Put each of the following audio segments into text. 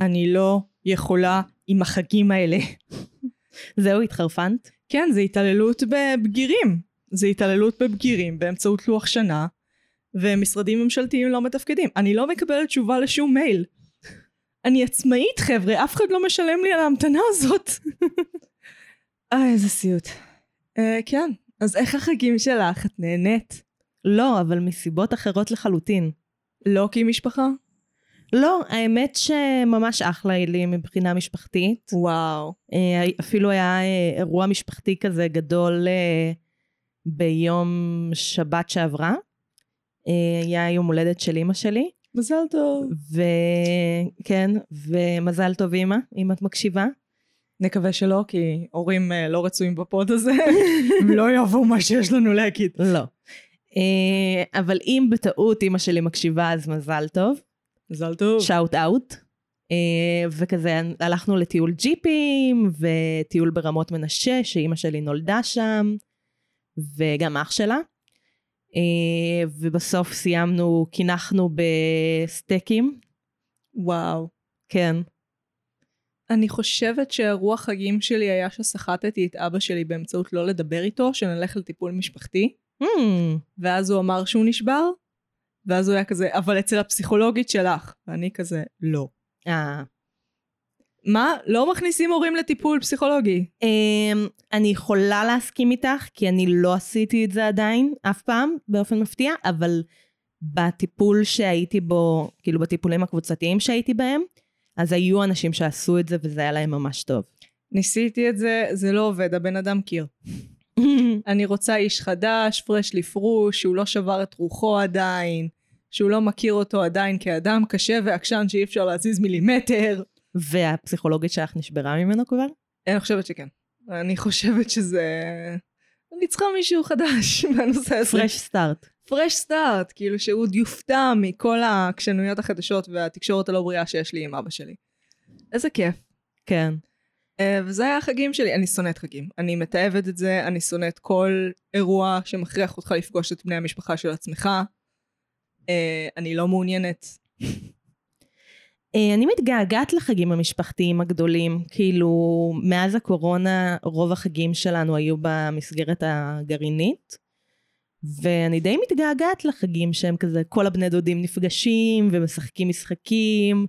אני לא יכולה עם החגים האלה. זהו, התחרפנת? כן, זה התעללות בבגירים. זה התעללות בבגירים באמצעות לוח שנה, ומשרדים ממשלתיים לא מתפקדים. אני לא מקבלת תשובה לשום מייל. אני עצמאית, חבר'ה, אף אחד לא משלם לי על ההמתנה הזאת. אה, איזה סיוט. Uh, כן, אז איך החגים שלך? את נהנית? לא, אבל מסיבות אחרות לחלוטין. לא כי משפחה? לא, האמת שממש אחלה לי מבחינה משפחתית. וואו. אה, אפילו היה אה, אירוע משפחתי כזה גדול אה, ביום שבת שעברה. היה יום הולדת של אימא שלי. מזל טוב. וכן, ומזל טוב אימא, אם את מקשיבה. נקווה שלא, כי הורים לא רצויים בפוד הזה, הם לא יאהבו מה שיש לנו להגיד. לא. אבל אם בטעות אימא שלי מקשיבה, אז מזל טוב. מזל טוב. שאוט אאוט. Uh, וכזה הלכנו לטיול ג'יפים וטיול ברמות מנשה שאימא שלי נולדה שם וגם אח שלה uh, ובסוף סיימנו קינחנו בסטייקים. וואו. כן. אני חושבת שאירוע חגים שלי היה שסחטתי את אבא שלי באמצעות לא לדבר איתו שנלך לטיפול משפחתי Mm. ואז הוא אמר שהוא נשבר ואז הוא היה כזה, אבל אצל הפסיכולוגית שלך. ואני כזה, לא. אה. מה? לא מכניסים הורים לטיפול פסיכולוגי. Um, אני יכולה להסכים איתך, כי אני לא עשיתי את זה עדיין, אף פעם, באופן מפתיע, אבל בטיפול שהייתי בו, כאילו בטיפולים הקבוצתיים שהייתי בהם, אז היו אנשים שעשו את זה וזה היה להם ממש טוב. ניסיתי את זה, זה לא עובד, הבן אדם קיר. אני רוצה איש חדש, פרש לפרוש, שהוא לא שבר את רוחו עדיין, שהוא לא מכיר אותו עדיין כאדם קשה ועקשן שאי אפשר להזיז מילימטר. והפסיכולוגית שלך נשברה ממנו כבר? אני חושבת שכן. אני חושבת שזה... אני צריכה מישהו חדש בנושא הזה. פרש סטארט. פרש סטארט, כאילו שהוא יופתע מכל העקשנויות החדשות והתקשורת הלא בריאה שיש לי עם אבא שלי. איזה כיף. כן. Uh, וזה היה החגים שלי, אני שונאת חגים. אני מתעבת את זה, אני שונאת כל אירוע שמכריח אותך לפגוש את בני המשפחה של עצמך. Uh, אני לא מעוניינת. uh, אני מתגעגעת לחגים המשפחתיים הגדולים, כאילו מאז הקורונה רוב החגים שלנו היו במסגרת הגרעינית, ואני די מתגעגעת לחגים שהם כזה כל הבני דודים נפגשים ומשחקים משחקים,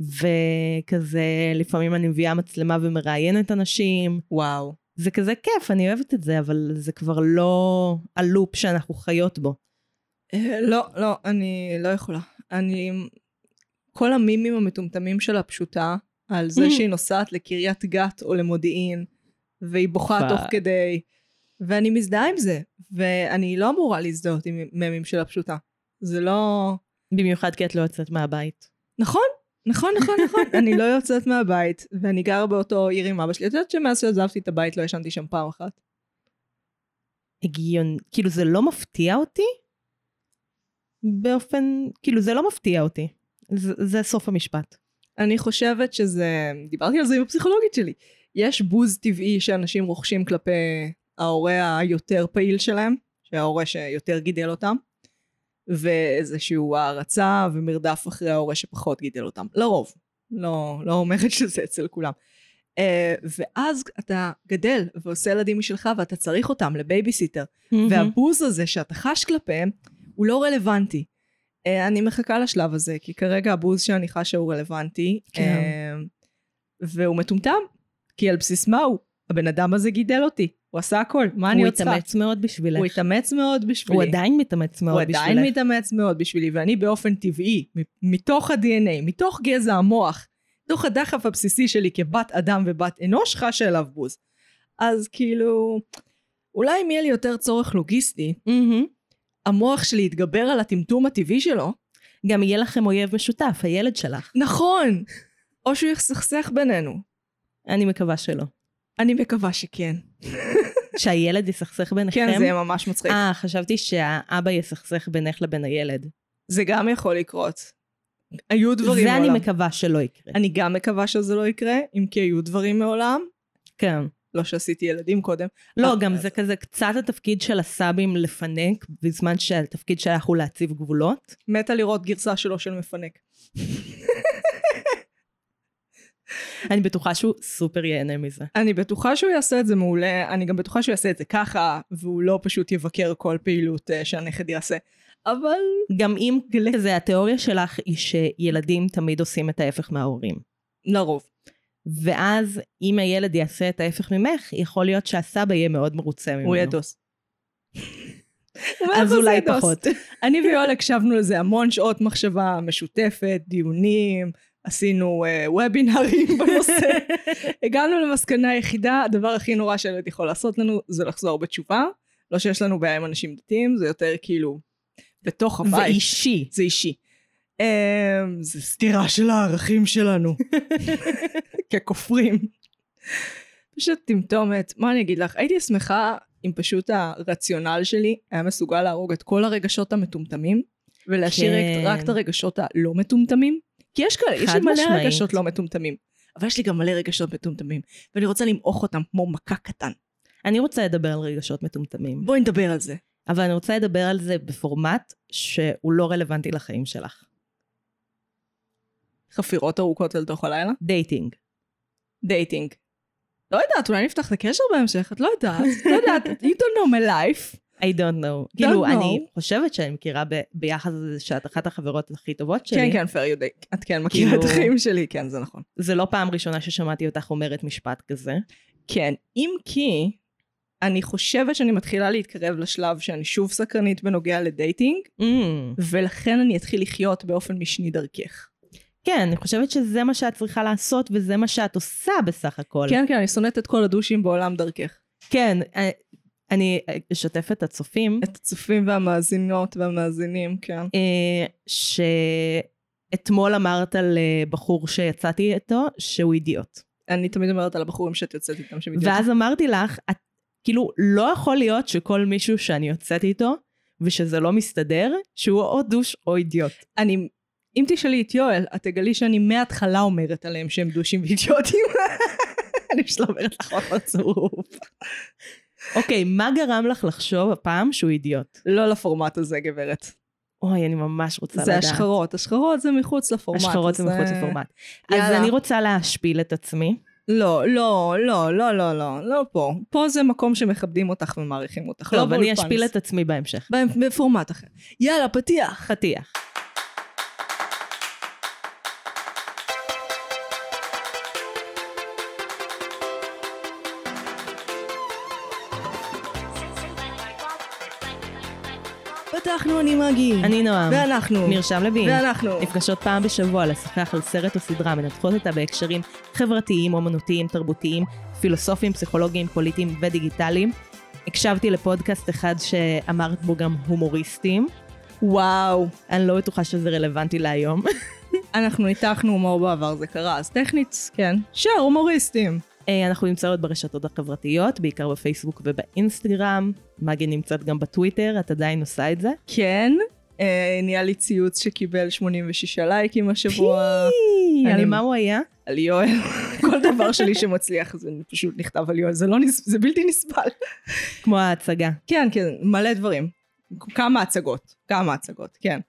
וכזה לפעמים אני מביאה מצלמה ומראיינת אנשים. וואו. זה כזה כיף, אני אוהבת את זה, אבל זה כבר לא הלופ שאנחנו חיות בו. אה, לא, לא, אני לא יכולה. אני... כל המימים המטומטמים שלה פשוטה, על זה שהיא נוסעת לקריית גת או למודיעין, והיא בוכה תוך כדי, ואני מזדהה עם זה, ואני לא אמורה להזדהות עם מימים שלה פשוטה. זה לא... במיוחד כי את לא יוצאת מהבית. נכון, נכון, נכון, נכון. אני לא יוצאת מהבית, ואני גרה באותו עיר עם אבא שלי. את יודעת שמאז שעזבתי את הבית לא ישנתי שם פעם אחת? הגיון, כאילו זה לא מפתיע אותי? באופן, כאילו זה לא מפתיע אותי. זה, זה סוף המשפט. אני חושבת שזה, דיברתי על זה עם הפסיכולוגית שלי. יש בוז טבעי שאנשים רוכשים כלפי ההורה היותר פעיל שלהם, שההורה שיותר גידל אותם. ואיזשהו הערצה ומרדף אחרי ההורה שפחות גידל אותם. לרוב. לא, לא אומרת שזה אצל כולם. Uh, ואז אתה גדל ועושה ילדים משלך ואתה צריך אותם לבייביסיטר. Mm-hmm. והבוז הזה שאתה חש כלפיהם הוא לא רלוונטי. Uh, אני מחכה לשלב הזה, כי כרגע הבוז שאני חשה הוא רלוונטי. כן. Uh, והוא מטומטם, כי על בסיס מה הוא? הבן אדם הזה גידל אותי. הוא עשה הכל, מה אני עוד צריכה? הוא התאמץ מאוד בשבילך. הוא התאמץ מאוד בשבילי. הוא עדיין מתאמץ מאוד בשבילך. הוא עדיין מתאמץ מאוד בשבילי, ואני באופן טבעי, מתוך ה-DNA, מתוך גזע המוח, מתוך הדחף הבסיסי שלי כבת אדם ובת אנוש, חשה אליו בוז. אז כאילו, אולי אם יהיה לי יותר צורך לוגיסטי, mm-hmm. המוח שלי יתגבר על הטמטום הטבעי שלו. גם יהיה לכם אויב משותף, הילד שלך. נכון! או שהוא יסכסך בינינו. אני מקווה שלא. אני מקווה שכן. שהילד יסכסך ביניכם? כן, זה יהיה ממש מצחיק. אה, חשבתי שהאבא יסכסך בינך לבין הילד. זה גם יכול לקרות. היו דברים מעולם. זה אני מקווה שלא יקרה. אני גם מקווה שזה לא יקרה, אם כי היו דברים מעולם. כן. לא שעשיתי ילדים קודם. לא, גם זה כזה קצת התפקיד של הסאבים לפנק, בזמן שהתפקיד שלך הוא להציב גבולות. מתה לראות גרסה שלו של מפנק. אני בטוחה שהוא סופר ייהנה מזה. אני בטוחה שהוא יעשה את זה מעולה, אני גם בטוחה שהוא יעשה את זה ככה, והוא לא פשוט יבקר כל פעילות uh, שהנכד יעשה. אבל גם אם כזה, התיאוריה שלך היא שילדים תמיד עושים את ההפך מההורים. לרוב. ואז אם הילד יעשה את ההפך ממך, יכול להיות שהסבא יהיה מאוד מרוצה ממנו. הוא ידוס. אז אולי פחות. אני ויואל הקשבנו לזה המון שעות מחשבה משותפת, דיונים, עשינו uh, וובינרים בנושא. הגענו למסקנה היחידה, הדבר הכי נורא שהילד יכול לעשות לנו זה לחזור בתשובה. לא שיש לנו בעיה עם אנשים דתיים, זה יותר כאילו בתוך הבית. זה אישי. זה אישי. Um, זה סתירה של הערכים שלנו. ככופרים. פשוט טמטומת. מה אני אגיד לך? הייתי שמחה אם פשוט הרציונל שלי היה מסוגל להרוג את כל הרגשות המטומטמים, ולהשאיר כן. רק את הרגשות הלא מטומטמים. כי יש כאלה, יש לי, חד משמעית. רגשות לא מטומטמים. אבל יש לי גם מלא רגשות מטומטמים, ואני רוצה למעוך אותם כמו מכה קטן. אני רוצה לדבר על רגשות מטומטמים, בואי נדבר על זה. אבל אני רוצה לדבר על זה בפורמט שהוא לא רלוונטי לחיים שלך. חפירות ארוכות אל תוך הלילה. dating. dating. לא יודעת, אולי נפתח את הקשר בהמשך, את לא יודעת. לא יודעת, you don't know my life. I don't know. כאילו, know. אני חושבת שאני מכירה ב- ביחס לזה שאת אחת החברות הכי טובות שלי. כן, כן, fair, you do. את כן מכירה כאילו- את החיים שלי, כן, זה נכון. זה לא פעם ראשונה ששמעתי אותך אומרת משפט כזה. כן, אם כי אני חושבת שאני מתחילה להתקרב לשלב שאני שוב סקרנית בנוגע לדייטינג, Mm. ולכן אני אתחיל לחיות באופן משני דרכך. כן, אני חושבת שזה מה שאת צריכה לעשות וזה מה שאת עושה בסך הכל. כן, כן, אני שונאת את כל הדושים בעולם דרכך. כן, אה, אני אשתף את הצופים, את הצופים והמאזינות והמאזינים, כן. אה, שאתמול אמרת על אה, בחור שיצאתי איתו שהוא אידיוט. אני תמיד אומרת על הבחורים שאת יוצאת איתם שמתייחסים. ואז אמרתי לך, את, כאילו, לא יכול להיות שכל מישהו שאני יוצאת איתו, ושזה לא מסתדר, שהוא או דוש או אידיוט. אני, אם תשאלי את יואל, את תגלי שאני מההתחלה אומרת עליהם שהם דושים ואידיוטים. אני פשוט לא אומרת לך בפרצוף. אוקיי, מה גרם לך לחשוב הפעם שהוא אידיוט? לא לפורמט הזה, גברת. אוי, אני ממש רוצה זה לדעת. השחרות. השחרות זה מחוץ לפורמט. השחרות זה מחוץ לפורמט. אז. אני רוצה להשפיל את עצמי. לא, לא, לא, לא, לא, לא, לא פה. פה זה מקום שמכבדים אותך ומעריכים אותך. לא טוב, אני באולפן. אשפיל את עצמי בהמשך. בפורמט אחר. יאללה, פתיח. פתיח. פתחנו אני מגי. אני נועם. ואנחנו. מרשם לוין. ואנחנו. נפגשות פעם בשבוע לשוחח על סרט או סדרה, מנתחות אותה בהקשרים חברתיים, אומנותיים, תרבותיים, פילוסופיים, פסיכולוגיים, פוליטיים ודיגיטליים. הקשבתי לפודקאסט אחד שאמרת בו גם הומוריסטים. וואו. אני לא בטוחה שזה רלוונטי להיום. אנחנו ניתחנו הומור בעבר, זה קרה, אז טכנית, כן. שר, הומוריסטים. אנחנו נמצאות ברשתות החברתיות, בעיקר בפייסבוק ובאינסטגרם. מגי נמצאת גם בטוויטר, את עדיין עושה את זה. כן. אה, נהיה לי ציוץ שקיבל 86 לייקים השבוע. על אני- מה הוא היה? על יואל. כל דבר שלי שמצליח זה פשוט נכתב על יואל, זה לא נס... זה בלתי נסבל. כמו ההצגה. כן, כן, מלא דברים. כמה הצגות, כמה הצגות, כן.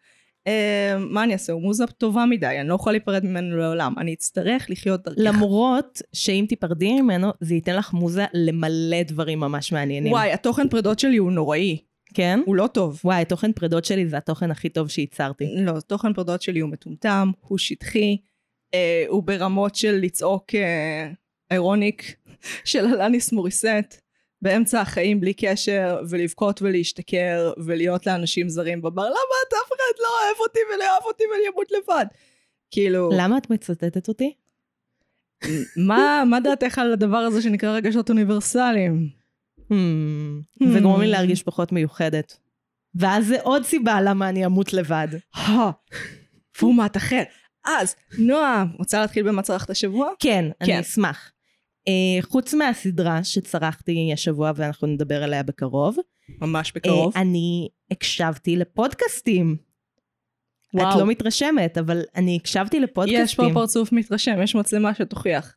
Uh, מה אני אעשה? הוא מוזה טובה מדי, אני לא יכולה להיפרד ממנו לעולם. אני אצטרך לחיות דרכך. למרות שאם תיפרדי ממנו, זה ייתן לך מוזה למלא דברים ממש מעניינים. וואי, התוכן פרידות שלי הוא נוראי. כן? הוא לא טוב. וואי, תוכן פרידות שלי זה התוכן הכי טוב שייצרתי. לא, תוכן פרידות שלי הוא מטומטם, הוא שטחי, אה, הוא ברמות של לצעוק אה, אירוניק של אלניס מוריסט, באמצע החיים בלי קשר, ולבכות ולהשתכר, ולהיות לאנשים זרים בבר, למה את אף אחד לא אוהב אותי ולא אוהב אותי ואני אמות לבד? כאילו, למה את מצטטת אותי? מה, מה דעתך על הדבר הזה שנקרא רגשות אוניברסליים? Hmm, זה גורם לי להרגיש פחות מיוחדת. ואז זה עוד סיבה למה אני אמות לבד. פורמט אחר. אז, נועה, רוצה להתחיל במה צרכת השבוע? כן, כן. אני אשמח. Uh, חוץ מהסדרה שצרכתי השבוע ואנחנו נדבר עליה בקרוב, ממש בקרוב. uh, אני הקשבתי לפודקאסטים. וואו. את לא מתרשמת, אבל אני הקשבתי לפודקאסטים. יש פה פרצוף מתרשם, יש מצלמה שתוכיח.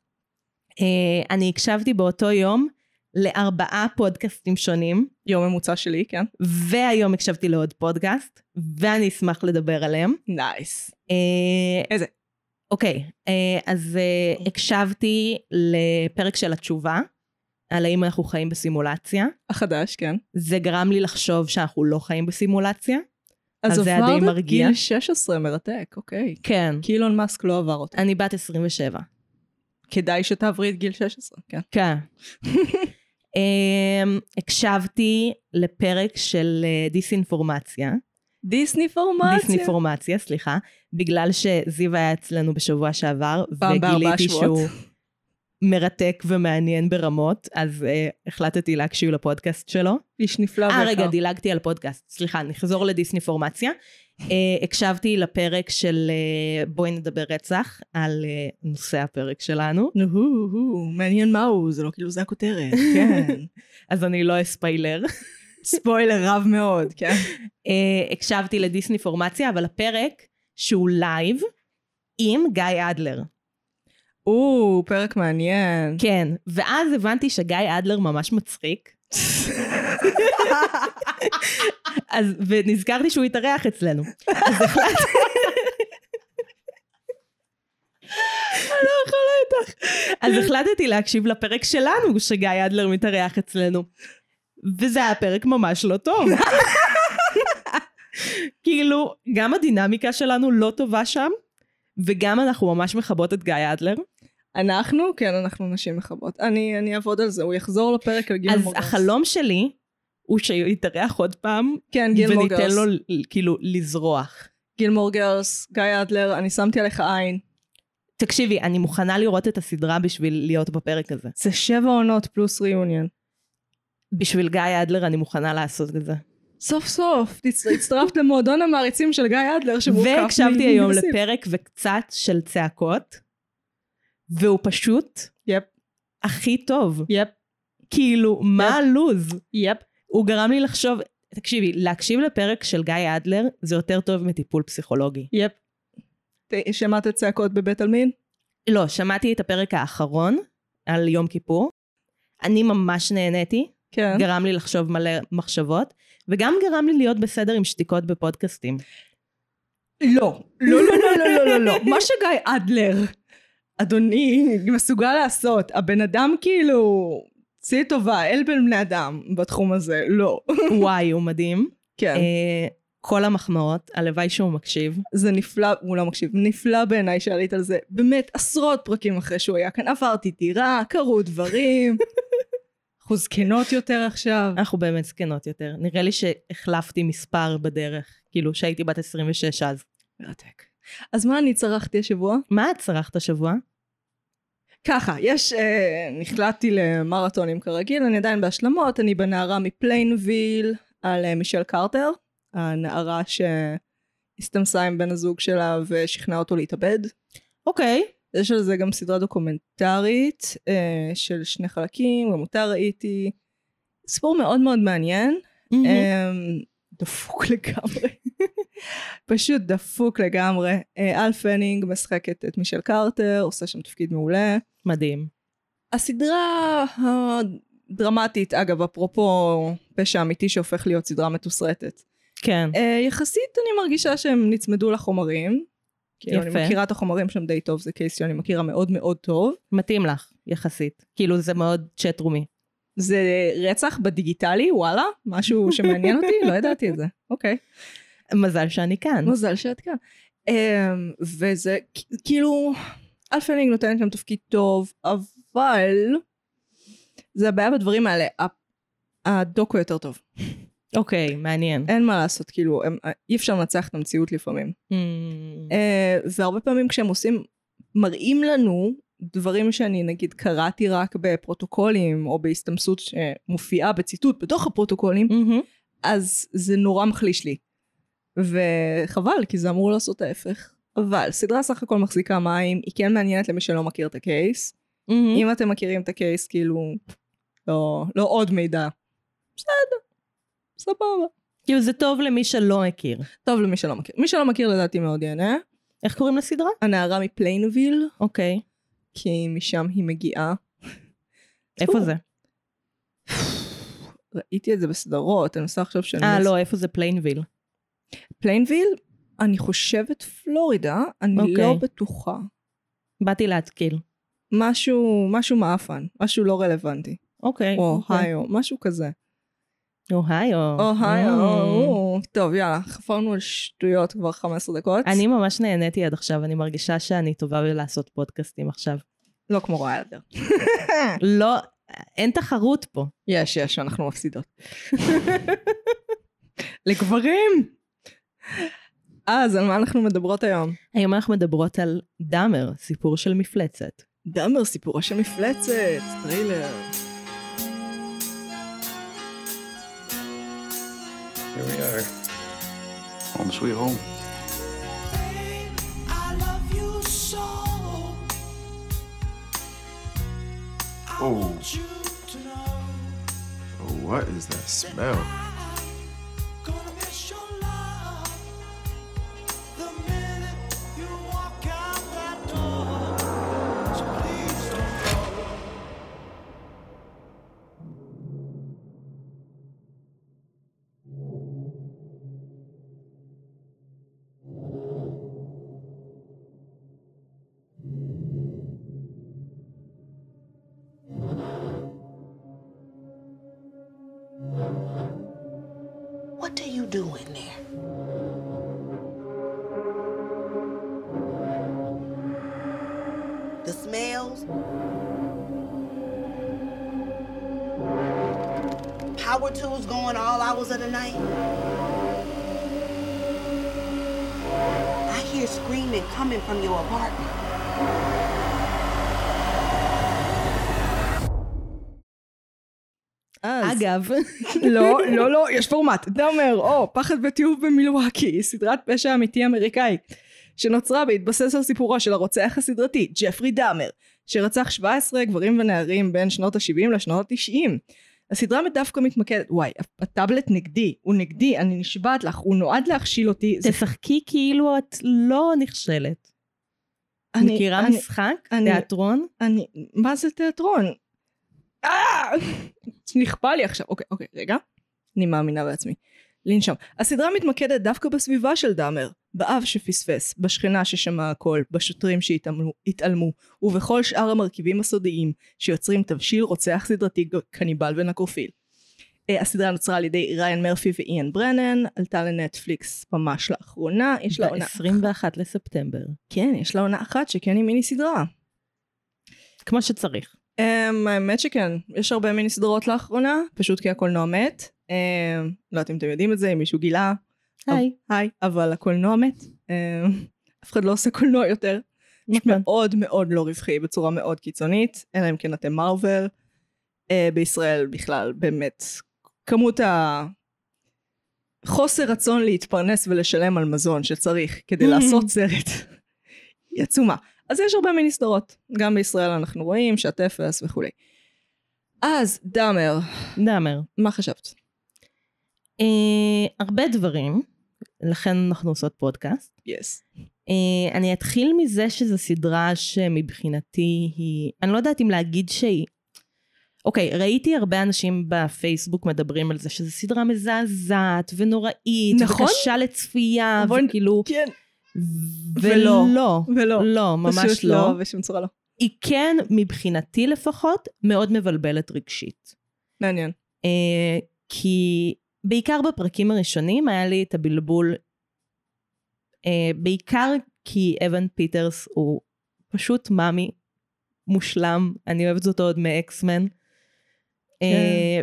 Uh, אני הקשבתי באותו יום לארבעה פודקאסטים שונים, יום ממוצע שלי, כן? והיום הקשבתי לעוד פודקאסט, ואני אשמח לדבר עליהם. נייס. Uh, איזה? אוקיי, אה, אז אה, הקשבתי לפרק של התשובה, על האם אנחנו חיים בסימולציה. החדש, כן. זה גרם לי לחשוב שאנחנו לא חיים בסימולציה. אז אז זה היה די עברת את מרגיע. גיל 16, מרתק, אוקיי. כן. כי אילון מאסק לא עבר אותו. אני בת 27. כדאי שתעברי את גיל 16, כן. כן. um, הקשבתי לפרק של uh, דיסאינפורמציה. דיסני פורמציה. דיסניפורמציה, סליחה. בגלל שזיו היה אצלנו בשבוע שעבר, וגיליתי. שהוא מרתק ומעניין ברמות, אז uh, החלטתי להקשיב לפודקאסט שלו. איש נפלא אה, ויקר. רגע, דילגתי על פודקאסט. סליחה, נחזור לדיסניפורמציה. Uh, הקשבתי לפרק של uh, בואי נדבר רצח, על uh, נושא הפרק שלנו. נו, הו, הו, מעניין מהו, זה לא כאילו זה הכותרת, כן. אז אני לא אספיילר. ספוילר רב מאוד, כן. uh, הקשבתי לדיסאינפורמציה, אבל הפרק שהוא לייב עם גיא אדלר. או, פרק מעניין. כן, ואז הבנתי שגיא אדלר ממש מצחיק. אז, ונזכרתי שהוא התארח אצלנו. אז החלטתי... לא יכולה איתך. אז החלטתי להקשיב לפרק שלנו, שגיא אדלר מתארח אצלנו. וזה היה פרק ממש לא טוב. כאילו, גם הדינמיקה שלנו לא טובה שם, וגם אנחנו ממש מכבות את גיא אדלר. אנחנו, כן, אנחנו נשים מכבות. אני אני אעבוד על זה, הוא יחזור לפרק על גיל אז מורגנס. החלום שלי הוא שיתארח עוד פעם, כן, גיל וניתן מורגנס. לו כאילו לזרוח. גילמור גרס, גיא אדלר, אני שמתי עליך עין. תקשיבי, אני מוכנה לראות את הסדרה בשביל להיות בפרק הזה. זה שבע עונות פלוס ריאוניון. בשביל גיא אדלר אני מוכנה לעשות את זה. סוף סוף, הצטרפת למועדון המעריצים של גיא אדלר שמורכב והקשבתי מ- היום מנושאים. לפרק וקצת של צעקות, והוא פשוט יפ, הכי טוב. יפ, כאילו, מה הלוז? יפ. הוא גרם לי לחשוב, תקשיבי, להקשיב לפרק של גיא אדלר זה יותר טוב מטיפול פסיכולוגי. יפ. ת- שמעת צעקות בבית עלמין? לא, שמעתי את הפרק האחרון על יום כיפור. אני ממש נהניתי, כן. גרם לי לחשוב מלא מחשבות, וגם גרם לי להיות בסדר עם שתיקות בפודקאסטים. לא, לא, לא, לא, לא, לא, לא, לא. מה שגיא אדלר, אדוני, מסוגל לעשות, הבן אדם כאילו, צאי טובה, אל בין בני אדם בתחום הזה, לא. וואי, הוא מדהים. כן. אה, כל המחמאות, הלוואי שהוא מקשיב. זה נפלא, הוא לא מקשיב, נפלא בעיניי שעלית על זה. באמת, עשרות פרקים אחרי שהוא היה כאן, עברתי דירה, קרו דברים. אנחנו זקנות יותר עכשיו. אנחנו באמת זקנות יותר. נראה לי שהחלפתי מספר בדרך, כאילו שהייתי בת 26 אז. מרתק. אז מה אני צרכתי השבוע? מה את צרכת השבוע? ככה, יש, אה, נחלטתי למרתונים כרגיל, אני עדיין בהשלמות, אני בנערה מפליינוויל על אה, מישל קרטר, הנערה שהסתמסה עם בן הזוג שלה ושכנעה אותו להתאבד. אוקיי. יש על זה גם סדרה דוקומנטרית אה, של שני חלקים, גם אותה ראיתי. סיפור מאוד מאוד מעניין, אה, דפוק לגמרי. פשוט דפוק לגמרי. אה, אל פאנינג משחקת את מישל קרטר, עושה שם תפקיד מעולה. מדהים. הסדרה הדרמטית, אגב, אפרופו פשע אמיתי שהופך להיות סדרה מתוסרטת. כן. אה, יחסית אני מרגישה שהם נצמדו לחומרים. כאילו, אני יפה. מכירה את החומרים שם די טוב, זה קייס שאני מכירה מאוד מאוד טוב. מתאים לך, יחסית. כאילו זה מאוד צ'טרומי. זה רצח בדיגיטלי, וואלה, משהו שמעניין אותי, לא ידעתי את זה. אוקיי. מזל שאני כאן. מזל שאת כאן. Um, וזה כאילו, אל פאנינג נותנת שם תפקיד טוב, אבל זה הבעיה בדברים האלה, הדוקו יותר טוב. אוקיי, מעניין. אין מה לעשות, כאילו, הם, אי אפשר לנצח את המציאות לפעמים. Mm, Uh, והרבה פעמים כשהם עושים, מראים לנו דברים שאני נגיד קראתי רק בפרוטוקולים, או בהסתמסות שמופיעה בציטוט בתוך הפרוטוקולים, מהמם. אז זה נורא מחליש לי. וחבל, כי זה אמור לעשות ההפך. אבל סדרה סך הכל מחזיקה מים, היא כן מעניינת למי שלא מכיר את ה case. מהמם. אם אתם מכירים את ה case, כאילו, לא, לא עוד מידע. בסדר, סבבה. כאילו זה טוב למי שלא מכיר. טוב למי שלא מכיר. מי שלא מכיר לדעתי מאוד ייהנה. איך קוראים לסדרה? הנערה מפליינוויל, אוקיי. כי משם היא מגיעה. איפה זה? ראיתי את זה בסדרות, אני מנסה עכשיו שאני... אה, לא, איפה זה פליינוויל? פליינוויל, אני חושבת פלורידה, אני אוקיי. לא בטוחה. באתי להתקיל. משהו, משהו מעפן, משהו לא רלוונטי. אוקיי. או אוקיי. היו, משהו כזה. אוהיו. אוהיו, Mm. טוב יאללה, חפרנו על שטויות כבר 15 דקות. אני ממש נהניתי עד עכשיו, אני מרגישה שאני טובה בלעשות פודקאסטים עכשיו. לא כמו ריילדר. לא, אין תחרות פה. יש, יש, אנחנו מפסידות. לגברים! אז על מה אנחנו מדברות היום? היום אנחנו מדברות על דאהמר, סיפור של מפלצת. דאהמר, סיפורה של מפלצת, טריילר. Home Sweet Home. Oh. Oh, what is that smell? אגב, לא, לא, לא, יש פורמט. דאמר, או, פחד וטיוב במילווקי, סדרת פשע אמיתי אמריקאי, שנוצרה בהתבסס על סיפורו של הרוצח הסדרתי, ג'פרי דאמר, שרצח 17 גברים ונערים בין שנות ה-70 לשנות ה-90. הסדרה דווקא מתמקדת, וואי, הטאבלט נגדי, הוא נגדי, אני נשבעת לך, הוא נועד להכשיל אותי. זה- תשחקי כאילו את לא נכשלת. אני- מכירה אני- משחק? אני- תיאטרון? אני, מה זה תיאטרון? נכפה לי עכשיו. אוקיי, אוקיי, רגע. אני מאמינה בעצמי. לנשום. הסדרה מתמקדת דווקא בסביבה של דאמר, באב שפספס, בשכנה ששמע הכל, בשוטרים שהתעלמו, התעלמו, ובכל שאר המרכיבים הסודיים שיוצרים תבשיל רוצח סדרתי קניבל ונקרופיל. אה, הסדרה נוצרה על ידי ריין מרפי ואיאן ברנן, עלתה לנטפליקס ממש לאחרונה, יש לה עונה... ב-21 לספטמבר. כן, יש לה עונה אחת שכן היא מיני סדרה. כמו שצריך. Um, האמת שכן, יש הרבה מיני סדרות לאחרונה, פשוט כי הקולנוע מת. Um, לא יודעת אם אתם יודעים את זה, אם מישהו גילה. היי. היי, אבל הקולנוע מת. Um, אף אחד לא עושה קולנוע יותר. נכון. מאוד מאוד לא רווחי בצורה מאוד קיצונית, אלא אם כן אתם מארוול. Uh, בישראל בכלל, באמת, כמות ה... חוסר רצון להתפרנס ולשלם על מזון שצריך כדי לעשות סרט היא עצומה. אז יש הרבה מיני סדרות. גם בישראל אנחנו רואים, שעת אפס וכולי. אז דאמר, דאמר. מה חשבת? אה, הרבה דברים, לכן אנחנו עושות פודקאסט. יס. אה, אני אתחיל מזה שזו סדרה שמבחינתי היא, אני לא יודעת אם להגיד שהיא, אוקיי, ראיתי הרבה אנשים בפייסבוק מדברים על זה שזו סדרה מזעזעת ונוראית, נכון. וקשה לצפייה, בואי- וכאילו, כן. ולא, ולא. ולא. לא, ממש פשוט לא. לא, בשום צורה לא. היא כן, מבחינתי לפחות, מאוד מבלבלת רגשית. מעניין. אה, כי בעיקר בפרקים הראשונים היה לי את הבלבול, אה, בעיקר כי אבן פיטרס הוא פשוט מאמי מושלם, אני אוהבת אותו עוד מאקסמן. אה,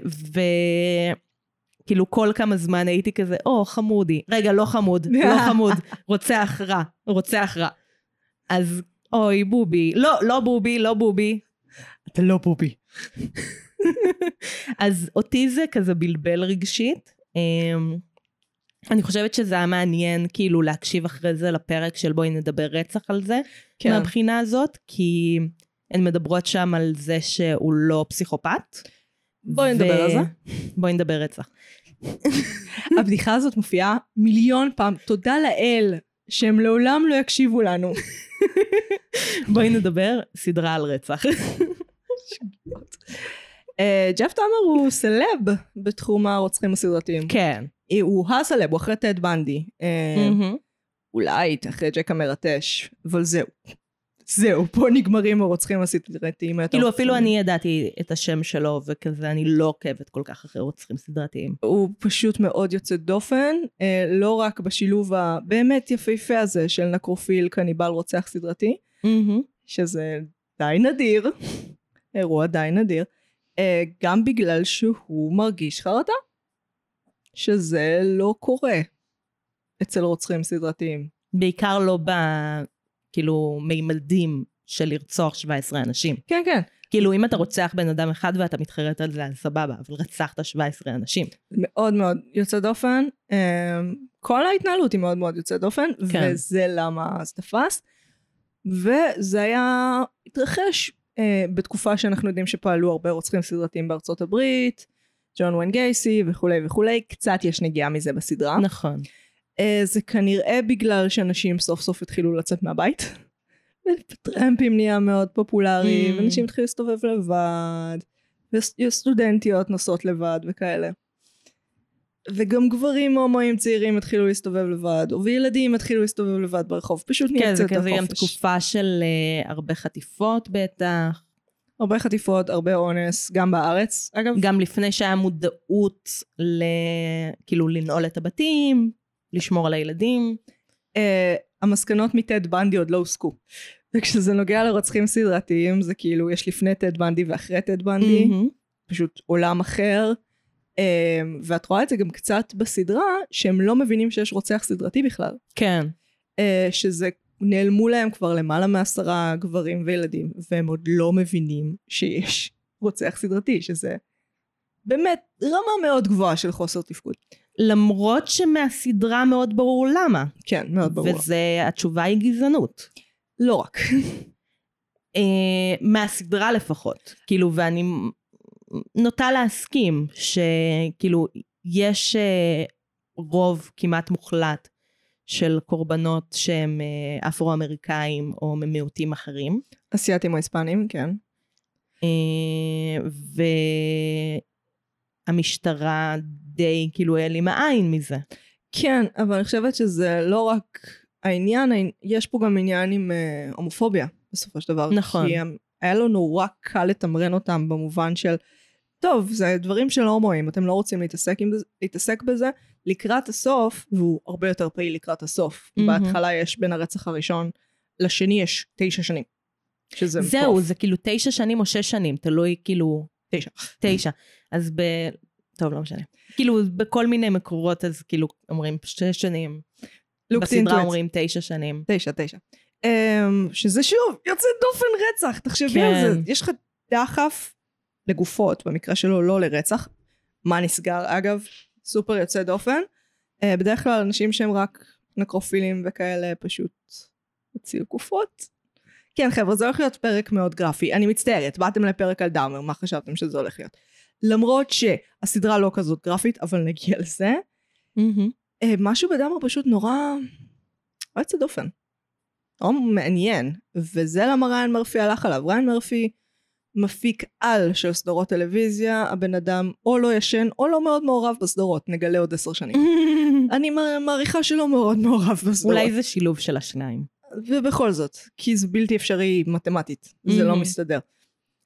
וכאילו כל כמה זמן הייתי כזה, או חמודי, רגע לא חמוד, לא חמוד, רוצח רע, רוצח רע. אז אוי בובי, לא, לא בובי, לא בובי, אתה לא בובי. אז אותי זה כזה בלבל רגשית. אמ, אני חושבת שזה היה מעניין כאילו להקשיב אחרי זה לפרק של בואי נדבר רצח על זה, כן. מהבחינה הזאת, כי הן מדברות שם על זה שהוא לא פסיכופת. בואי נדבר על זה. בואי נדבר רצח. הבדיחה הזאת מופיעה מיליון פעם. תודה לאל שהם לעולם לא יקשיבו לנו. בואי נדבר סדרה על רצח. אה, ג'ף טאמר הוא סלב בתחום הרוצחים הסדרתיים. כן. אה, הוא הסלב, הוא אחרי טד בנדי. אה. אולי אחרי ג'ק המרטש, אבל זהו. זהו, פה נגמרים הרוצחים הסדרתיים כאילו אפילו. אני ידעתי את השם שלו וכזה, אני לא עוקבת כל כך אחרי רוצחים סדרתיים. הוא פשוט מאוד יוצא דופן, אה, לא רק בשילוב הבאמת יפהפה הזה של נקרופיל קניבל רוצח סדרתי, שזה די נדיר, אירוע די נדיר, אה, גם בגלל שהוא מרגיש חרטה, שזה לא קורה אצל רוצחים סדרתיים. בעיקר לא ב... כאילו, מימדים של לרצוח 17 אנשים. כן, כן. כאילו, אם אתה רוצח בן אדם אחד ואתה מתחרט על זה, אז סבבה, אבל רצחת 17 אנשים. מאוד מאוד יוצא דופן. אה, כל ההתנהלות היא מאוד מאוד יוצאת דופן, כן. וזה למה זה תפס. וזה היה, התרחש אה, בתקופה שאנחנו יודעים שפעלו הרבה רוצחים סדרתיים בארצות הברית, ג'ון ווין גייסי וכולי וכולי, קצת יש נגיעה מזה בסדרה. נכון. אה, זה כנראה בגלל שאנשים סוף סוף התחילו לצאת מהבית. וטרמפים נהיה מאוד פופולרי, Mm. ואנשים התחילו להסתובב לבד, וסטודנטיות נוסעות לבד וכאלה. וגם גברים הומואים צעירים התחילו להסתובב לבד, וילדים התחילו להסתובב לבד ברחוב, פשוט נהיה כן, קצת זה יותר כזה גם. תקופה של uh, הרבה חטיפות בטח. הרבה חטיפות, הרבה אונס, גם בארץ, אגב. גם לפני שהיה מודעות ל... כאילו לנעול את הבתים, לשמור על הילדים. אה, המסקנות מטד בנדי עוד לא הוסקו. וכשזה נוגע לרוצחים סדרתיים, זה כאילו, יש לפני טד בנדי ואחרי טד בנדי. מהמם. פשוט עולם אחר. Um, ואת רואה את זה גם קצת בסדרה, שהם לא מבינים שיש רוצח סדרתי בכלל. כן. Uh, שזה, נעלמו להם כבר למעלה מעשרה גברים וילדים, והם עוד לא מבינים שיש רוצח סדרתי, שזה באמת רמה מאוד גבוהה של חוסר תפקוד. למרות שמהסדרה מאוד ברור למה. כן, מאוד ברור. וזה, התשובה היא גזענות. לא רק. אה, מהסדרה לפחות. כאילו, ואני נוטה להסכים שכאילו, יש אה, רוב כמעט מוחלט של קורבנות שהם אה, אפרו-אמריקאים או ממיעוטים אחרים. אסיאתים או היספנים, כן. והמשטרה די כאילו העלימה עין מזה. כן, אבל אני חושבת שזה לא רק העניין, העני- יש פה גם עניין עם אה, הומופוביה בסופו של דבר. נכון. כי הם- היה לו נורא קל לתמרן אותם במובן של, טוב, זה דברים של הומואים, אתם לא רוצים להתעסק, עם, להתעסק בזה. לקראת הסוף, והוא הרבה יותר פעיל לקראת הסוף, מהמם. בהתחלה יש בין הרצח הראשון לשני יש תשע שנים. שזה זהו, מטורף. זה כאילו תשע שנים או שש שנים, תלוי כאילו... תשע. תשע. אז ב... טוב, לא משנה. כאילו, בכל מיני מקורות, אז כאילו, אומרים שש שנים. בסדרה. אומרים תשע שנים. תשע, תשע. Um, שזה שוב, יוצא דופן רצח, תחשבי כן. על זה. יש לך דחף לגופות, במקרה שלו לא לרצח. מה נסגר אגב? סופר יוצא דופן. Uh, בדרך כלל אנשים שהם רק נקרופילים וכאלה פשוט הוציאו גופות. כן חבר'ה זה הולך להיות פרק מאוד גרפי. אני מצטערת, באתם לפרק על דאמר, מה חשבתם שזה הולך להיות? למרות שהסדרה לא כזאת גרפית, אבל נגיע לזה. אה, משהו בדאמר פשוט נורא... לא יוצא דופן. נורא מעניין. וזה למה ריין מרפי הלך עליו. ריין מרפי מפיק על של סדרות טלוויזיה, הבן אדם או לא ישן או לא מאוד מעורב בסדרות, נגלה עוד עשר שנים. אני מע- מעריכה שלא מאוד מעורב בסדרות. אולי זה שילוב של השניים. ובכל זאת, כי זה בלתי אפשרי מתמטית, זה לא. מסתדר.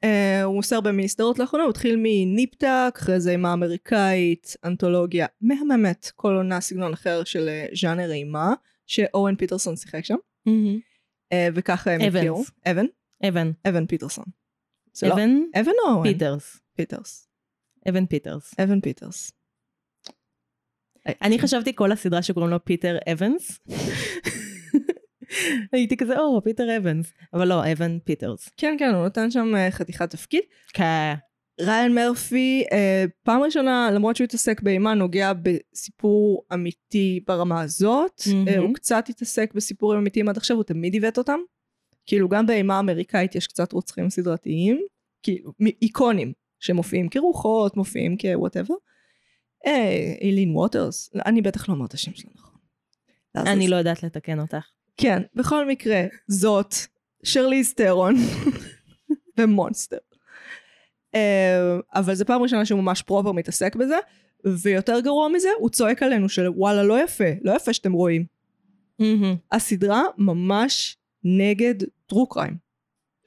Uh, הוא עושה הרבה מיני סדרות לאחרונה, הוא התחיל מניפטק, אחרי זה אימה אמריקאית, אנתולוגיה מהממת, כל עונה סגנון אחר של אה, ז'אנר אימה, שאורן פיטרסון שיחק שם, מהמם. uh, וככה הם. הכירו. אבן? אבן. אבן פיטרסון. אבן אבן או אורן? פיטרס. פיטרס. אבן פיטרס. אבן פיטרס. אני חשבתי כל הסדרה שקוראים לו פיטר אבנס. הייתי כזה, או, פיטר אבנס. אבל לא, אבן פיטרס. כן, כן, הוא נותן שם אה, חתיכת תפקיד. כן. ריין מרפי, אה, פעם ראשונה, למרות שהוא התעסק באימה, נוגע בסיפור אמיתי ברמה הזאת. אה, הוא קצת התעסק בסיפורים אמיתיים עד עכשיו, הוא תמיד עיוות אותם. כאילו, גם באימה האמריקאית יש קצת רוצחים סדרתיים, כאילו, איקונים, שמופיעים כרוחות, מופיעים כ whatever. אילין ווטרס, אני בטח לא אומר את השם שלה נכון. אני לא יודעת לתקן אותך. כן, בכל מקרה, זאת שרליז ת'רון במונסטר. אה, אבל זו פעם ראשונה שהוא ממש proper מתעסק בזה, ויותר גרוע מזה, הוא צועק עלינו של וואלה לא יפה, לא יפה שאתם רואים. הסדרה ממש נגד טרו קריים.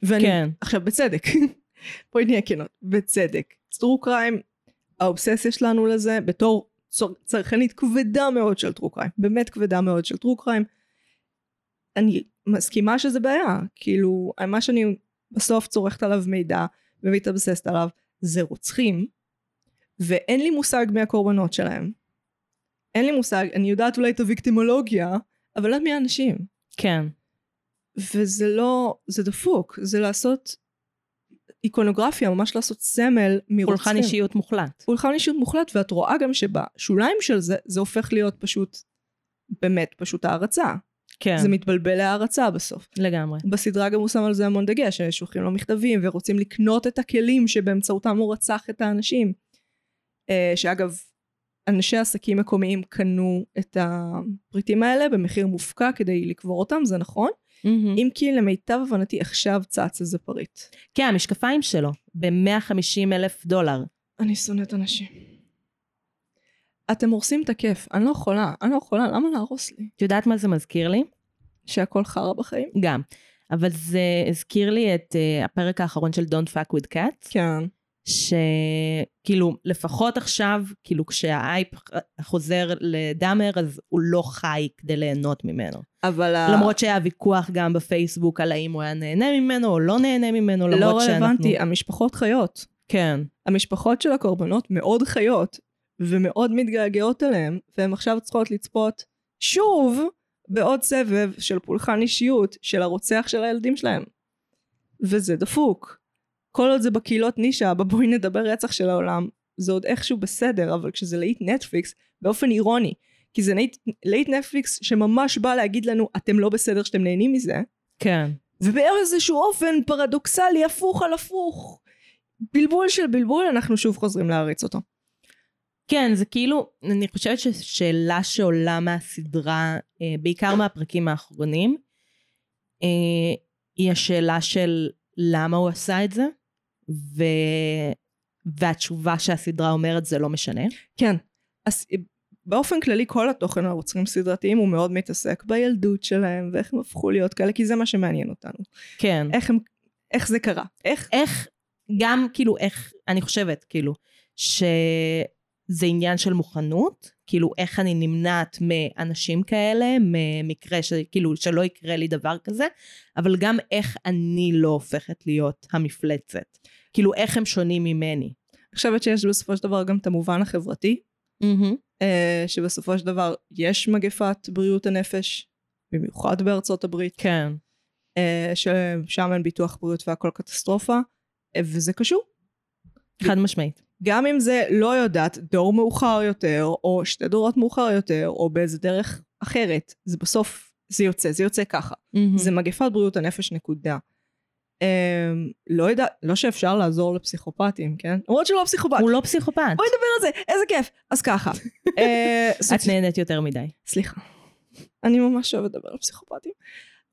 ואני, כן. עכשיו בצדק, בואי נהיה כנות, בצדק. טרו קריים, האובססיה שלנו לזה בתור צרכנית כבדה מאוד של טרו קריים, באמת כבדה מאוד של טרו קריים. אני מסכימה שזה בעיה, כאילו מה שאני בסוף צורכת עליו מידע ומתאבססת עליו זה רוצחים, ואין לי מושג מי הקורבנות שלהם. אין לי מושג, אני יודעת אולי את הוויקטימולוגיה, אבל לא מי האנשים. כן. וזה לא, זה דפוק, זה לעשות איקונוגרפיה, ממש לעשות סמל מרוצחים. פולחן אישיות מוחלט. פולחן אישיות מוחלט, ואת רואה גם שבשוליים של זה, זה הופך להיות פשוט, באמת, פשוט הערצה. כן, זה מתבלבל להערצה בסוף. לגמרי. בסדרה גם הוא שם על זה המון דגש, ששולחים לו מכתבים ורוצים לקנות את הכלים שבאמצעותם הוא רצח את האנשים. אה, שאגב, אנשי עסקים מקומיים קנו את הפריטים האלה במחיר מופקע כדי לקבור אותם, זה נכון. מהמם. אם כי למיטב הבנתי עכשיו צץ איזה פריט. כן, המשקפיים שלו, ב-150 אלף דולר. אני שונאת אנשים. אתם הורסים את הכיף, אני לא יכולה, אני לא יכולה, למה להרוס לי? את יודעת מה זה מזכיר לי? שהכל חרא בחיים? גם. אבל זה הזכיר לי את uh, הפרק האחרון של Don't Fuck with Cats, כן. שכאילו לפחות עכשיו, כאילו כשהאייפ חוזר לדאמר, אז הוא לא חי כדי ליהנות ממנו. אבל למרות שהיה ויכוח גם בפייסבוק על האם הוא היה נהנה ממנו או לא נהנה ממנו, לא למרות רלוונטי, שאנחנו... המשפחות חיות. כן, המשפחות של הקורבנות מאוד חיות ומאוד מתגעגעות אליהם והן עכשיו צריכות לצפות שוב בעוד סבב של פולחן אישיות של הרוצח של הילדים שלהם. וזה דפוק. כל עוד זה בקהילות נישה, בבואי נדבר רצח של העולם, זה עוד איכשהו בסדר, אבל כשזה להיט נטפליקס, באופן אירוני, כי זה להיט, להיט נטפליקס שממש בא להגיד לנו, אתם לא בסדר שאתם נהנים מזה, כן. ובאיזשהו אופן פרדוקסלי, הפוך על הפוך, בלבול של בלבול, אנחנו שוב חוזרים להריץ אותו. כן, זה כאילו, אני חושבת ששאלה שעולה מהסדרה, אה, בעיקר מהפרקים האחרונים, אה, היא השאלה של למה הוא עשה את זה, ו... והתשובה שהסדרה אומרת זה לא משנה. כן, אז באופן כללי כל התוכן הערוצים סדרתיים הוא מאוד מתעסק בילדות שלהם ואיך הם הפכו להיות כאלה, כי זה מה שמעניין אותנו. כן. איך הם, איך זה קרה, איך, איך, גם כאילו איך, אני חושבת כאילו, שזה עניין של מוכנות, כאילו איך אני נמנעת מאנשים כאלה, ממקרה שכאילו שלא יקרה לי דבר כזה, אבל גם איך אני לא הופכת להיות המפלצת. כאילו איך הם שונים ממני. אני חושבת שיש בסופו של דבר גם את המובן החברתי, אה, שבסופו של דבר יש מגפת בריאות הנפש, במיוחד בארצות הברית, כן. אה, ששם אין ביטוח בריאות והכל קטסטרופה, אה, וזה קשור. חד משמעית. גם אם זה לא יודעת דור מאוחר יותר, או שתי דורות מאוחר יותר, או באיזה דרך אחרת, זה בסוף, זה יוצא, זה יוצא ככה. זה מגפת בריאות הנפש נקודה. Um, לא יודע, לא שאפשר לעזור לפסיכופטים, כן? למרות שהוא לא פסיכופט. הוא לא פסיכופת. בואי נדבר על זה, איזה כיף. אז ככה. אה, את סוציו- נהנית יותר מדי. סליחה. אני ממש אוהבת לדבר על פסיכופטים.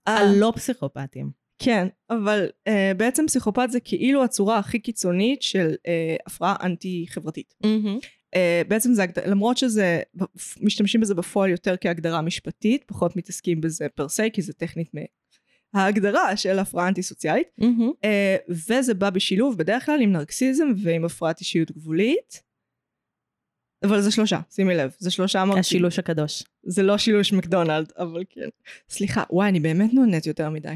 אה, על לא פסיכופתים. כן, אבל uh, בעצם פסיכופת זה כאילו הצורה הכי קיצונית של uh, הפרעה אנטי-חברתית. Uh, בעצם זה, למרות שזה, משתמשים בזה בפועל יותר כהגדרה משפטית, פחות מתעסקים בזה פר סי, כי זה טכנית מההגדרה של הפרעה אנטי-סוציאלית. Uh, וזה בא בשילוב בדרך כלל עם נרקסיזם ועם הפרעת אישיות גבולית. אבל זה שלושה, שימי לב, זה שלושה מרכיבים. השילוש הקדוש. זה לא שילוש מקדונלד, אבל כן. סליחה, וואי, אני באמת נהנית יותר מדי.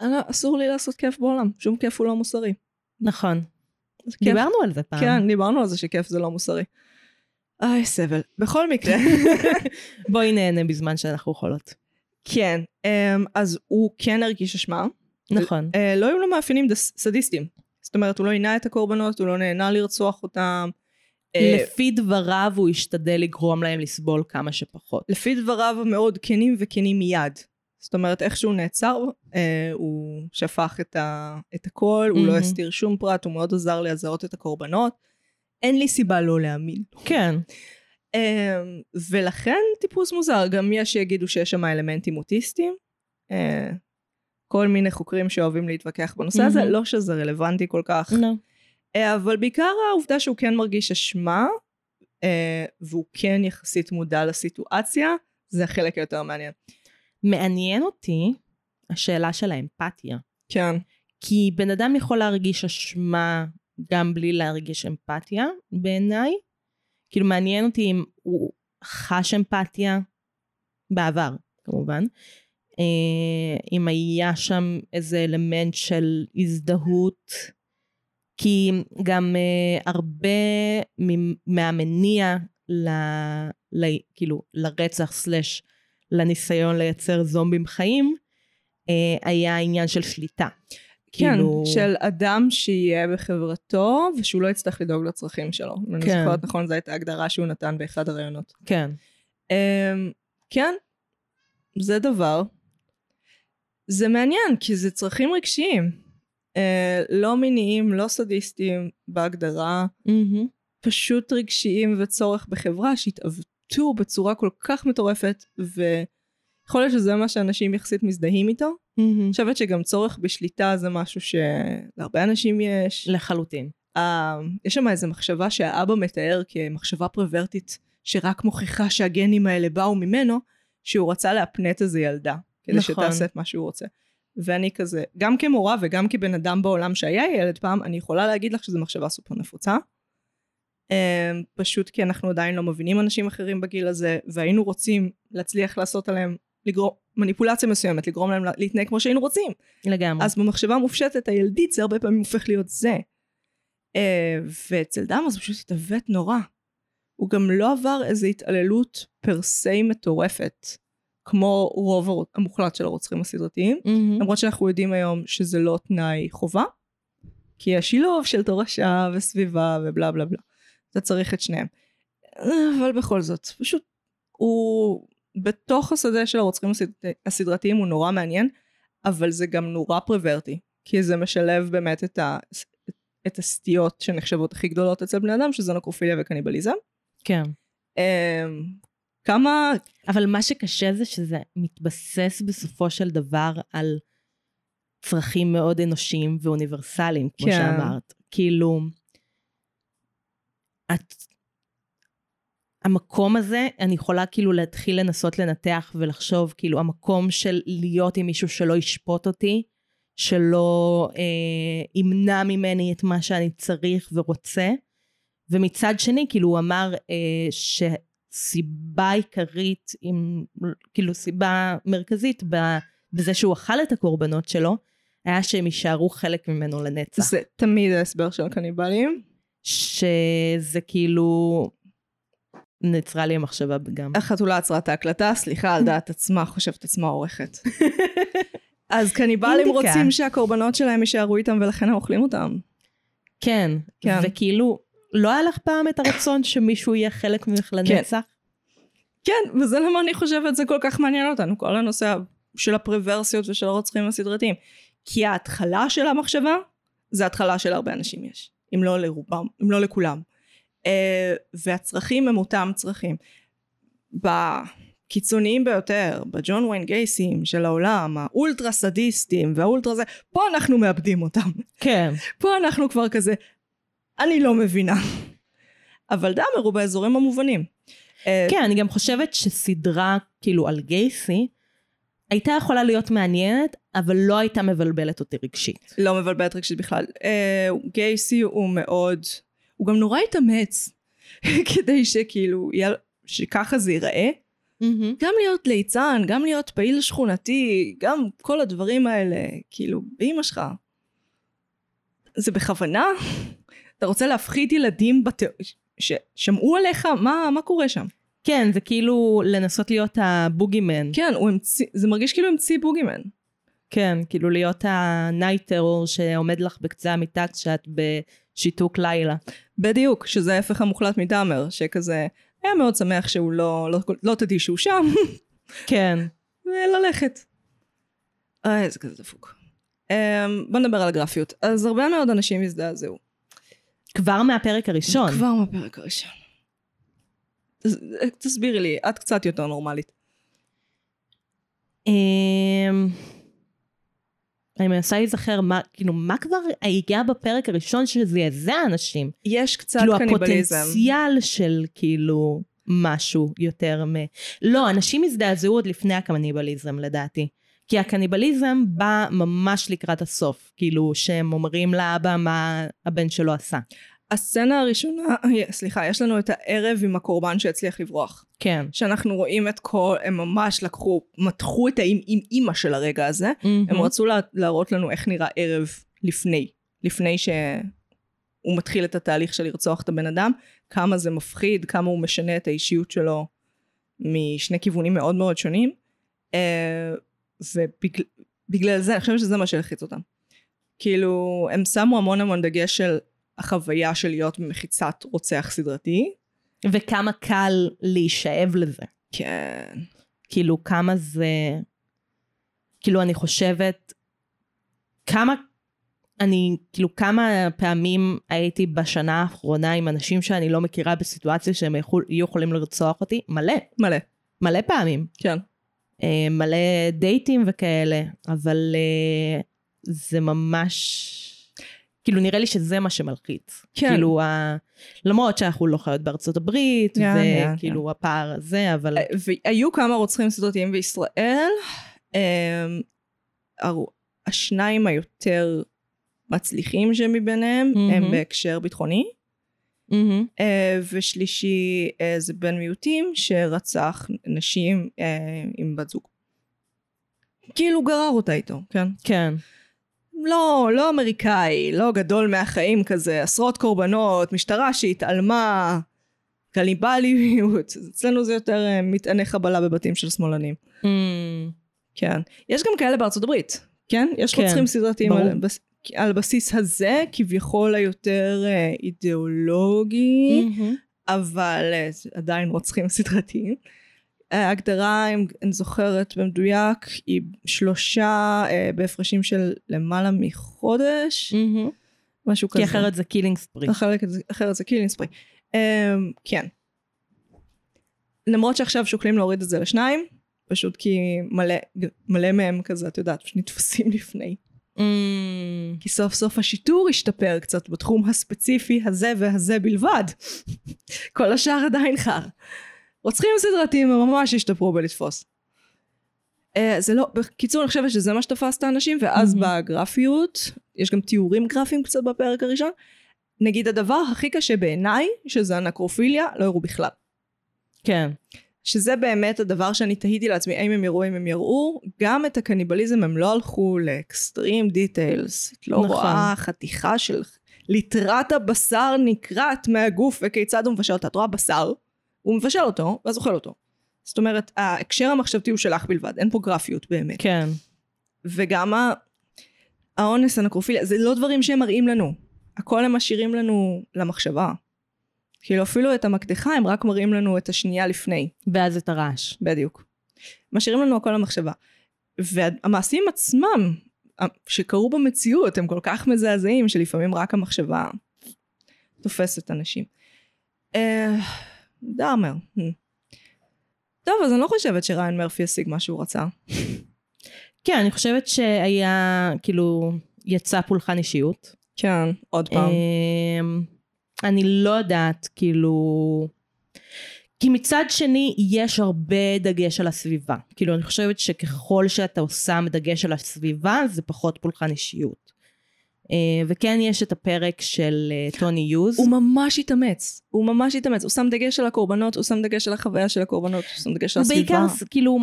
אני, אסור לי לעשות כיף בעולם, שום כיף הוא לא מוסרי. נכון. דיברנו על זה פעם. כן, דיברנו על זה שכיף זה לא מוסרי. איי, סבל. בכל מקרה, בואי נהנה בזמן שאנחנו יכולות. כן, אמ, אז הוא כן הרגיש אשמה. נכון. אה, לא היו לו מאפיינים סדיסטיים. זאת אומרת, הוא לא עינה את הקורבנות, הוא לא נהנה לרצוח אותם. אה, לפי דבריו הוא השתדל לגרום להם לסבול כמה שפחות. לפי דבריו המאוד כנים וכנים מיד. זאת אומרת, איך שהוא נעצר, אה, הוא שפך את, ה, את הכל, הוא לא מהמם. הסתיר שום פרט, הוא מאוד עזר לזהות את הקורבנות. אין לי סיבה לא להאמין. כן. אה, ולכן טיפוס מוזר, גם יש שיגידו שיש שם אלמנטים אוטיסטיים. אה, כל מיני חוקרים שאוהבים להתווכח בנושא הזה, מהמם. לא שזה רלוונטי כל כך. לא. אה, אבל בעיקר העובדה שהוא כן מרגיש אשמה, אה, והוא כן יחסית מודע לסיטואציה, זה החלק היותר מעניין. מעניין אותי, השאלה של האמפתיה. כן. כי בן אדם יכול להרגיש אשמה גם בלי להרגיש אמפתיה, בעיניי. כאילו מעניין אותי אם הוא חש אמפתיה בעבר, כמובן. אה, אם היה שם איזה אלמנט של הזדהות, כי גם אה, הרבה מהמניע ל, ל, כאילו לרצח סלש לניסיון לייצר זומבים חיים, אה, היה עניין של שליטה. כן, כאילו- של אדם שיהיה בחברתו ושהוא לא יצטרך לדאוג לצרכים שלו. אם אני כן. זוכרת נכון, זו הייתה ההגדרה שהוא נתן באחד הראיונות. כן. אמ, כן, זה דבר. זה מעניין, כי זה צרכים רגשיים. אה, לא מיניים, לא סדיסטיים בהגדרה, מהמם. פשוט רגשיים וצורך בחברה שהתעוותו בצורה כל כך מטורפת, ויכול להיות שזה מה שאנשים יחסית מזדהים איתו. אני חושבת שגם צורך בשליטה זה משהו שלהרבה אנשים יש. לחלוטין. אה, יש שם איזו מחשבה שהאבא מתאר כמחשבה פרוורטית שרק מוכיחה שהגנים האלה באו ממנו, שהוא רצה להפנט איזה ילדה, כדי נכון. שתעשה את מה שהוא רוצה. ואני כזה, גם כמורה וגם כבן אדם בעולם שהיה ילד פעם, אני יכולה להגיד לך שזו מחשבה סופר נפוצה. אה, פשוט כי אנחנו עדיין לא מבינים אנשים אחרים בגיל הזה, והיינו רוצים להצליח לעשות עליהם, לגרום, מניפולציה מסוימת, לגרום להם לה- להתנהג כמו שהיינו רוצים. לגמרי. אז במחשבה המופשטת הילדית זה הרבה פעמים הופך להיות זה. אה, ואצל דמה זה פשוט התעוות נורא. הוא גם לא עבר איזו התעללות פר סי מטורפת, כמו רוב המוחלט של הרוצחים הסדרתיים, מהמם. למרות שאנחנו יודעים היום שזה לא תנאי חובה, כי יש שילוב של תורשה וסביבה ובלה בלה בלה. אתה צריך את שניהם. אבל בכל זאת, פשוט הוא בתוך השדה של הרוצחים הסד- הסדרתיים הוא נורא מעניין, אבל זה גם נורא פרוורטי, כי זה משלב באמת את, ה, את הסטיות שנחשבות הכי גדולות אצל בני אדם, שזה נקרופיליה וקניבליזם. כן. אמ, כמה, אבל מה שקשה זה שזה מתבסס בסופו של דבר על צרכים מאוד אנושיים ואוניברסליים, כמו כן. שאמרת. כאילו, את... המקום הזה, אני יכולה כאילו להתחיל לנסות לנתח ולחשוב, כאילו, המקום של להיות עם מישהו שלא ישפוט אותי, שלא אה, ימנע ממני את מה שאני צריך ורוצה. ומצד שני, כאילו, הוא אמר אה, שסיבה עיקרית, עם, כאילו, סיבה מרכזית בזה שהוא אכל את הקורבנות שלו, היה שהם יישארו חלק ממנו לנצח. זה תמיד ההסבר של הקניבלים. שזה כאילו... נעצרה לי המחשבה גם. החתולה עצרה את ההקלטה, סליחה על דעת עצמה, חושבת עצמה עורכת. אז קניבלים. רוצים שהקורבנות שלהם יישארו איתם ולכן הם אוכלים אותם. כן, כן. וכאילו, לא היה לך פעם את הרצון שמישהו יהיה חלק ממך לנצח? כן, וזה למה אני חושבת זה כל כך מעניין אותנו, כל הנושא של הפרוורסיות ושל הרוצחים הסדרתיים. כי ההתחלה של המחשבה, זה התחלה של הרבה אנשים יש. אם לא לרובם, אם לא לכולם. אה, והצרכים הם אותם צרכים. בקיצוניים ביותר, בג'ון ויין גייסים של העולם, האולטרה סדיסטים והאולטרה זה, פה אנחנו מאבדים אותם. כן. פה אנחנו כבר כזה, אני לא מבינה. אבל דאמר הוא באזורים המובנים. אה, כן, אני גם חושבת שסדרה, כאילו, על גייסי, הייתה יכולה להיות מעניינת, אבל לא הייתה מבלבלת אותי רגשית. לא מבלבלת רגשית בכלל. אה, גייסי הוא מאוד, הוא גם נורא התאמץ כדי שכאילו, יהיה- שככה זה ייראה. גם להיות ליצן, גם להיות פעיל שכונתי, גם כל הדברים האלה, כאילו, באמא שלך. זה בכוונה? אתה רוצה להפחיד ילדים בת... ששמעו עליך? מה, מה קורה שם? כן, זה כאילו לנסות להיות הבוגימן. כן, המציא, זה מרגיש כאילו המציא בוגימן. כן, כאילו להיות הנייט טרור שעומד לך בקצה המיטה כשאת בשיתוק לילה. בדיוק, שזה ההפך המוחלט מדאמר, שכזה היה מאוד שמח שהוא לא, לא, לא תדעי שהוא שם, כן. וללכת. אה, איזה כזה דפוק. Um, בוא נדבר על הגרפיות. אז הרבה מאוד אנשים הזדעזעו. כבר מהפרק הראשון. כבר מהפרק הראשון. תס, תסבירי לי, את קצת יותר נורמלית. אמ, אני מנסה להיזכר מה, כאילו, מה כבר הגיע בפרק הראשון שזעזע אנשים? יש קצת כאילו, קניבליזם. הפוטנציאל של כאילו משהו יותר מ... לא, אנשים הזדעזעו עוד לפני הקניבליזם לדעתי. כי הקניבליזם בא ממש לקראת הסוף, כאילו שהם אומרים לאבא מה הבן שלו עשה. הסצנה הראשונה, סליחה, יש לנו את הערב עם הקורבן שהצליח לברוח. כן. שאנחנו רואים את כל, הם ממש לקחו, מתחו את האם עם אימא של הרגע הזה. הם רצו לה, להראות לנו איך נראה ערב לפני, לפני שהוא מתחיל את התהליך של לרצוח את הבן אדם, כמה זה מפחיד, כמה הוא משנה את האישיות שלו משני כיוונים מאוד מאוד שונים. אה, ובגלל זה, אני חושבת שזה מה שהלחיץ אותם. כאילו, הם שמו המון המון דגש של החוויה של להיות במחיצת רוצח סדרתי. וכמה קל להישאב לזה. כן. כאילו כמה זה... כאילו אני חושבת... כמה... אני כאילו כמה פעמים הייתי בשנה האחרונה עם אנשים שאני לא מכירה בסיטואציה שהם יכול, יהיו יכולים לרצוח אותי? מלא. מלא. מלא פעמים. כן. אה, מלא דייטים וכאלה, אבל אה, זה ממש... כאילו נראה לי שזה מה שמלחיץ. כן. כאילו, ה... למרות שאנחנו לא חיות בארצות הברית, כן, וכאילו הפער הזה, אבל... אה, והיו כמה רוצחים סדרתיים בישראל. אמ, השניים היותר מצליחים שמביניהם מהמם. הם בהקשר ביטחוני. מהמם. אה, ושלישי אה, זה בן מיעוטים שרצח נשים אה, עם בת זוג. כאילו גרר אותה איתו, כן? כן. לא, לא אמריקאי, לא גדול מהחיים כזה, עשרות קורבנות, משטרה שהתעלמה, קליבליות, אצלנו זה יותר אה, מטעני חבלה בבתים של שמאלנים. אמ, כן. יש גם כאלה בארצות הברית, כן? יש כן, רוצחים סדרתיים. על, בס- על בסיס הזה, כביכול היותר אה, אידיאולוגי, מהמם. אבל אה, עדיין רוצחים סדרתיים. אה, ההגדרה, אם אני זוכרת במדויק, היא שלושה אה, בהפרשים של למעלה מחודש, מהמם. משהו כזה. כי אחרת זה killing spree. אחרת, זה- אחרת זה killing spree. Um, כן. למרות שעכשיו שוקלים להוריד את זה לשניים, פשוט כי מלא, מלא מהם כזה, את יודעת, פשוט נתפסים לפני. אמ, כי סוף סוף השיטור השתפר קצת בתחום הספציפי הזה והזה בלבד. כל השאר עדיין חר. רוצחים סדרתיים ממש השתפרו בלתפוס. Uh, זה לא, בקיצור אני חושבת שזה מה שתפס את האנשים, ואז מהמם. בגרפיות, יש גם תיאורים גרפיים קצת בפרק הראשון, נגיד הדבר הכי קשה בעיניי, שזה הנקרופיליה, לא הראו בכלל. כן. שזה באמת הדבר שאני תהיתי לעצמי, האם הם יראו, אם הם יראו, גם את הקניבליזם הם לא הלכו לאקסטרים דיטיילס. את לא נכון. רואה חתיכה של ליטרת הבשר נקרעת מהגוף וכיצד הוא מבשל אותה. את רואה בשר, הוא מבשל אותו, ואז אוכל אותו. זאת אומרת, ההקשר המחשבתי הוא שלך בלבד, אין פה גרפיות באמת. כן. וגם ה- האונס, הנקרופיליה, זה לא דברים שהם מראים לנו. הכל הם משאירים לנו למחשבה. כאילו אפילו את המקדחה הם רק מראים לנו את השנייה לפני. ואז את הרעש. בדיוק. משאירים לנו הכל למחשבה. והמעשים עצמם, שקרו במציאות, הם כל כך מזעזעים, שלפעמים רק המחשבה תופסת אנשים. אה, דארמר. Hmm. טוב, אז אני לא חושבת שריין מרפי השיג מה שהוא רצה. כן, אני חושבת שהיה, כאילו, יצא פולחן אישיות. כן, עוד פעם. אמ, אני לא יודעת, כאילו... כי מצד שני, יש הרבה דגש על הסביבה. כאילו, אני חושבת שככל שאתה שם דגש על הסביבה, זה פחות פולחן אישיות. אה, וכן יש את הפרק של אה, טוני יוז. הוא ממש התאמץ, הוא ממש התאמץ, הוא שם דגש על הקורבנות, הוא שם דגש על החוויה של הקורבנות, הוא שם דגש על הסביבה. בעיקר, כאילו,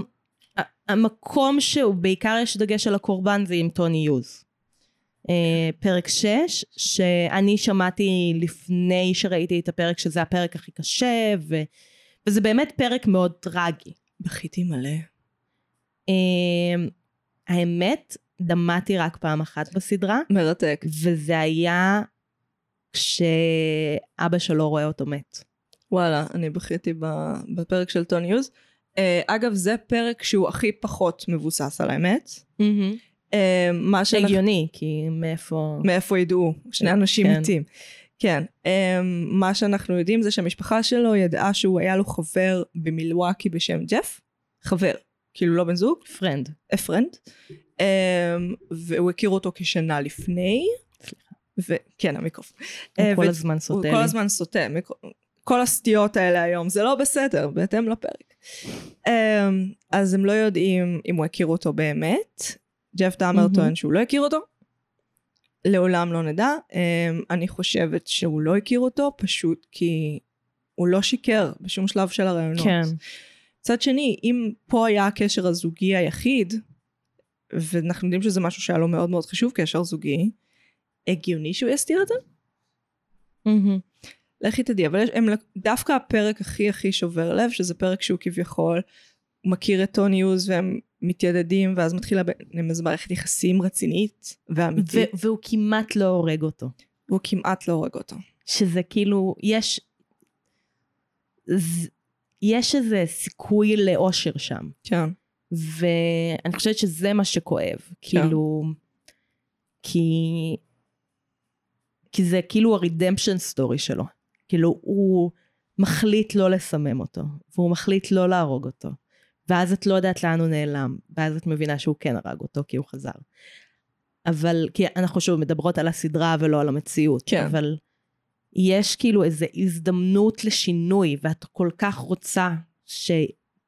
המקום שהוא בעיקר יש דגש על הקורבן זה עם טוני יוז. אה, פרק 6, שאני שמעתי לפני שראיתי את הפרק שזה הפרק הכי קשה, ו, וזה באמת פרק מאוד טרגי. בכיתי מלא. האמת, דמעתי רק פעם אחת בסדרה, מרתק. וזה היה כשאבא שלו רואה אותו מת. וואלה, אני בכיתי בפרק של טוני יוז. Uh, אגב, זה פרק שהוא הכי פחות מבוסס על האמת. Uh, מה שאנחנו... הגיוני, כי מאיפה... מאיפה ידעו? שני אנשים כן. מתים. כן. Um, מה שאנחנו יודעים זה שהמשפחה שלו ידעה שהוא היה לו חבר במילואקי בשם ג'ף. חבר. כאילו לא בן זוג, פרנד. friend. Um, והוא הכיר אותו כשנה לפני. וכן, המיקרופון. הוא אה, כל ו- הזמן סוטה הוא. כל הזמן סוטה. כל הסטיות האלה היום, זה לא בסדר, בהתאם לפרק. Um, אז הם לא יודעים אם הוא הכיר אותו באמת. ג'ף דאמר מהמם. טוען שהוא לא הכיר אותו. לעולם לא נדע. Um, אני חושבת שהוא לא הכיר אותו, פשוט כי הוא לא שיקר בשום שלב של הראיונות. כן. מצד שני, אם פה היה הקשר הזוגי היחיד, ואנחנו יודעים שזה משהו שהיה לו מאוד מאוד חשוב, קשר זוגי, הגיוני שהוא יסתיר את זה? מהמם. לכי תדעי, אבל יש, הם, דווקא הפרק הכי הכי שובר לב, שזה פרק שהוא כביכול מכיר את טוני יוז והם מתיידדים, ואז מתחילה ביניהם איזו מערכת יחסים רצינית ואמיתית, ו- והוא כמעט לא הורג אותו. והוא כמעט לא הורג אותו. שזה כאילו, יש... ז- יש איזה סיכוי לאושר שם. כן. ואני חושבת שזה מה שכואב. כאילו... כי... כי זה כאילו הרידמפשן סטורי שלו. כאילו, הוא מחליט לא לסמם אותו, והוא מחליט לא להרוג אותו. ואז את לא יודעת לאן הוא נעלם, ואז את מבינה שהוא כן הרג אותו כי הוא חזר. אבל, כי אנחנו שוב מדברות על הסדרה ולא על המציאות, כן. אבל יש כאילו איזו הזדמנות לשינוי, ואת כל כך רוצה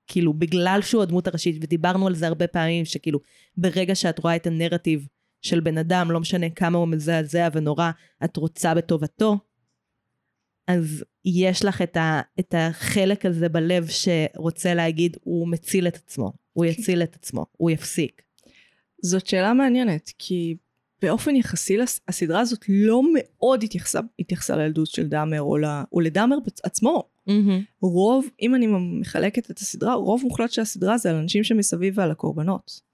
שכאילו בגלל שהוא הדמות הראשית, ודיברנו על זה הרבה פעמים, שכאילו ברגע שאת רואה את הנרטיב של בן אדם, לא משנה כמה הוא מזעזע ונורא, את רוצה בטובתו, אז יש לך את, ה, את החלק הזה בלב שרוצה להגיד, הוא מציל את עצמו, הוא יציל את עצמו, הוא יפסיק. זאת שאלה מעניינת, כי באופן יחסי הסדרה הזאת לא מאוד התייחסה, התייחסה לילדות של דאמר או, ל, או לדאמר בצ- רוב, אם אני מחלקת את הסדרה, רוב מוחלט של הסדרה זה על אנשים שמסביב ועל הקורבנות.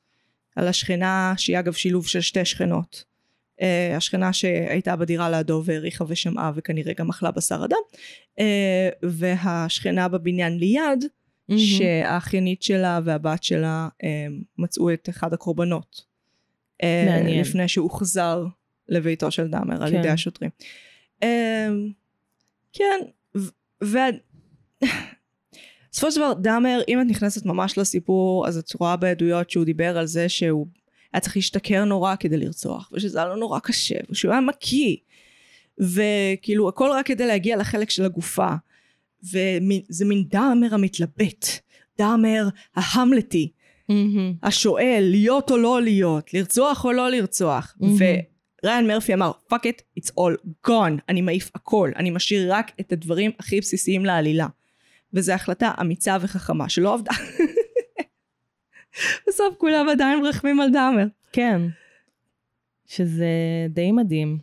על השכנה, שהיא אגב שילוב של שתי שכנות. Uh, השכנה שהייתה בדירה לידו והריחה ושמעה וכנראה גם אכלה בשר אדם. Uh, והשכנה בבניין ליד, שהאחיינית שלה והבת שלה uh, מצאו את אחד הקורבנות. Uh, מעניין. לפני שהוחזר לביתו של דאמר על כן. ידי השוטרים. Uh, כן. בסופו של דבר דאמר, אם את נכנסת ממש לסיפור, אז את רואה בעדויות שהוא דיבר על זה שהוא היה צריך להשתכר נורא כדי לרצוח, ושזה היה לו נורא קשה, ושהוא היה מקיא, וכאילו הכל רק כדי להגיע לחלק של הגופה, וזה מין דאמר המתלבט, דאמר ההמלטי, השואל להיות או לא להיות, לרצוח או לא לרצוח, מהמם. וריין מרפי אמר fuck it, it's all gone, אני מעיף הכל, אני משאיר רק את הדברים הכי בסיסיים לעלילה. וזו החלטה אמיצה וחכמה שלא עבדה. בסוף כולם עדיין מרחמים על דאמר. כן. שזה די מדהים.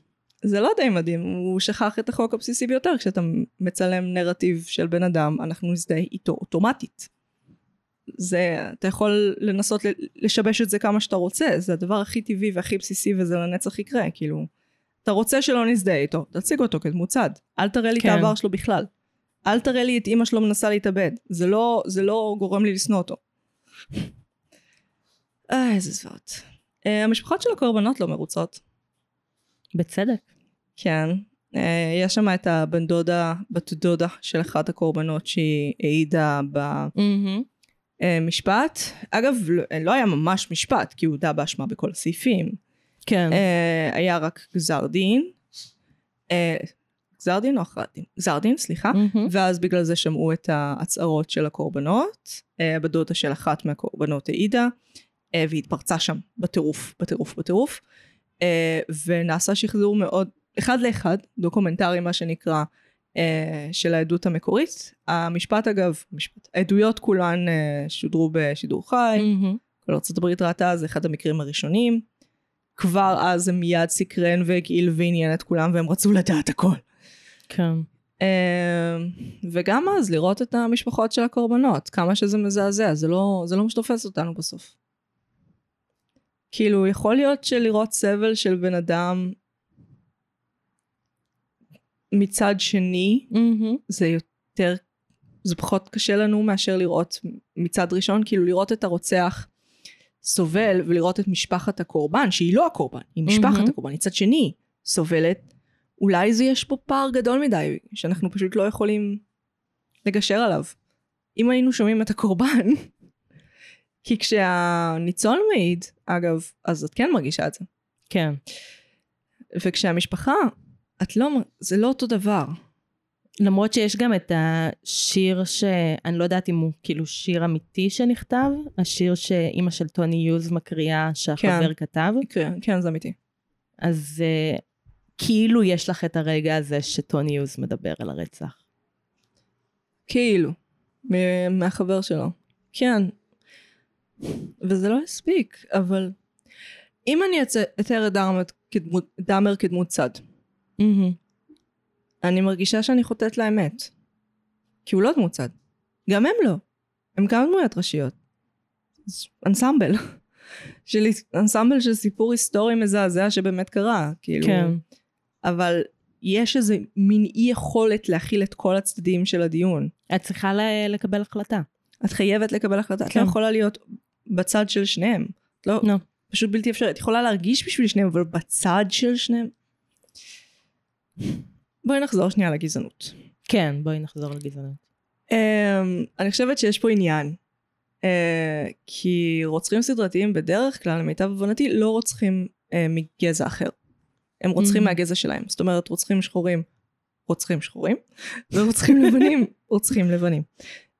זה לא די מדהים, הוא שכח את החוק הבסיסי ביותר, כשאתה מצלם נרטיב של בן אדם, אנחנו נזדהה איתו אוטומטית. זה, אתה יכול לנסות לשבש את זה כמה שאתה רוצה, זה הדבר הכי טבעי והכי בסיסי וזה לנצח יקרה, כאילו. אתה רוצה שלא נזדהה איתו, תציג אותו כדמות צד. אל תראה לי כן. את העבר שלו בכלל. אל תראה לי את אימא שלו מנסה להתאבד. זה לא, זה לא גורם לי לשנוא אותו. אה, איזה זוועות. Uh, המשפחות של הקורבנות לא מרוצות. בצדק. כן. Uh, יש שם את הבן דודה, בת דודה של אחת הקורבנות שהיא העידה במשפט. אגב, לא, לא היה ממש משפט, כי הוא הודה באשמה בכל הסעיפים. כן. Uh, היה רק גזר דין. Uh, גזר דין או הכרעת דין? גזר דין, סליחה. מהמם. ואז בגלל זה שמעו את ההצהרות של הקורבנות. אה, הבת דודה של אחת מהקורבנות העידה, אה, והיא התפרצה שם בטירוף, בטירוף, בטירוף. אה, ונעשה שחזור מאוד, אחד לאחד, דוקומנטרי מה שנקרא, אה, של העדות המקורית. המשפט אגב, משפט, העדויות כולן אה, שודרו בשידור חי, מהמם. כל ארה"ב ראתה, זה אחד המקרים הראשונים. כבר אז זה מיד סקרן והגעיל ועניין את כולם והם רצו לדעת הכל. כן. אמ, וגם אז לראות את המשפחות של הקורבנות, כמה שזה מזעזע, זה לא, זה לא מה שתופס אותנו בסוף. כאילו, יכול להיות שלראות סבל של בן אדם מצד שני, מהמם. זה יותר, זה פחות קשה לנו מאשר לראות מצד ראשון, כאילו לראות את הרוצח סובל ולראות את משפחת הקורבן, שהיא לא הקורבן, היא משפחת מהמם. הקורבן, מצד שני סובלת, אולי זה יש פה פער גדול מדי, שאנחנו פשוט לא יכולים לגשר עליו. אם היינו שומעים את הקורבן, כי כשהניצול מעיד, אגב, אז את כן מרגישה את זה. כן. וכשהמשפחה, את לא, זה לא אותו דבר. למרות שיש גם את השיר שאני לא יודעת אם הוא כאילו שיר אמיתי שנכתב, השיר שאימא של טוני יוז מקריאה שהחבר כן. כתב, כן, כן, זה אמיתי. אז uh, כאילו יש לך את הרגע הזה שטוני יוז מדבר על הרצח. כאילו. מהחבר שלו. כן. וזה לא הספיק, אבל... אם אני אתאר את דאמר כדמות צד, מהמם. אני מרגישה שאני חוטאת לאמת. כי הוא לא דמות צד. גם הם לא. הם גם דמויות ראשיות. אנסמבל. של אנסמבל של סיפור היסטורי מזעזע שבאמת קרה. כאילו. כן. אבל יש איזה מין אי יכולת להכיל את כל הצדדים של הדיון. את צריכה ל- לקבל החלטה. את חייבת לקבל החלטה. את כן. לא יכולה להיות בצד של שניהם. את לא, לא. פשוט בלתי אפשרי. את יכולה להרגיש בשביל שניהם, אבל בצד של שניהם... בואי נחזור שנייה לגזענות. כן, בואי נחזור לגזענות. Um, אני חושבת שיש פה עניין. Uh, כי רוצחים סדרתיים בדרך כלל, למיטב הבנתי, לא רוצחים uh, מגזע אחר. הם רוצחים Mhm. מהגזע שלהם. זאת אומרת, רוצחים שחורים, רוצחים שחורים, ורוצחים לבנים, רוצחים לבנים.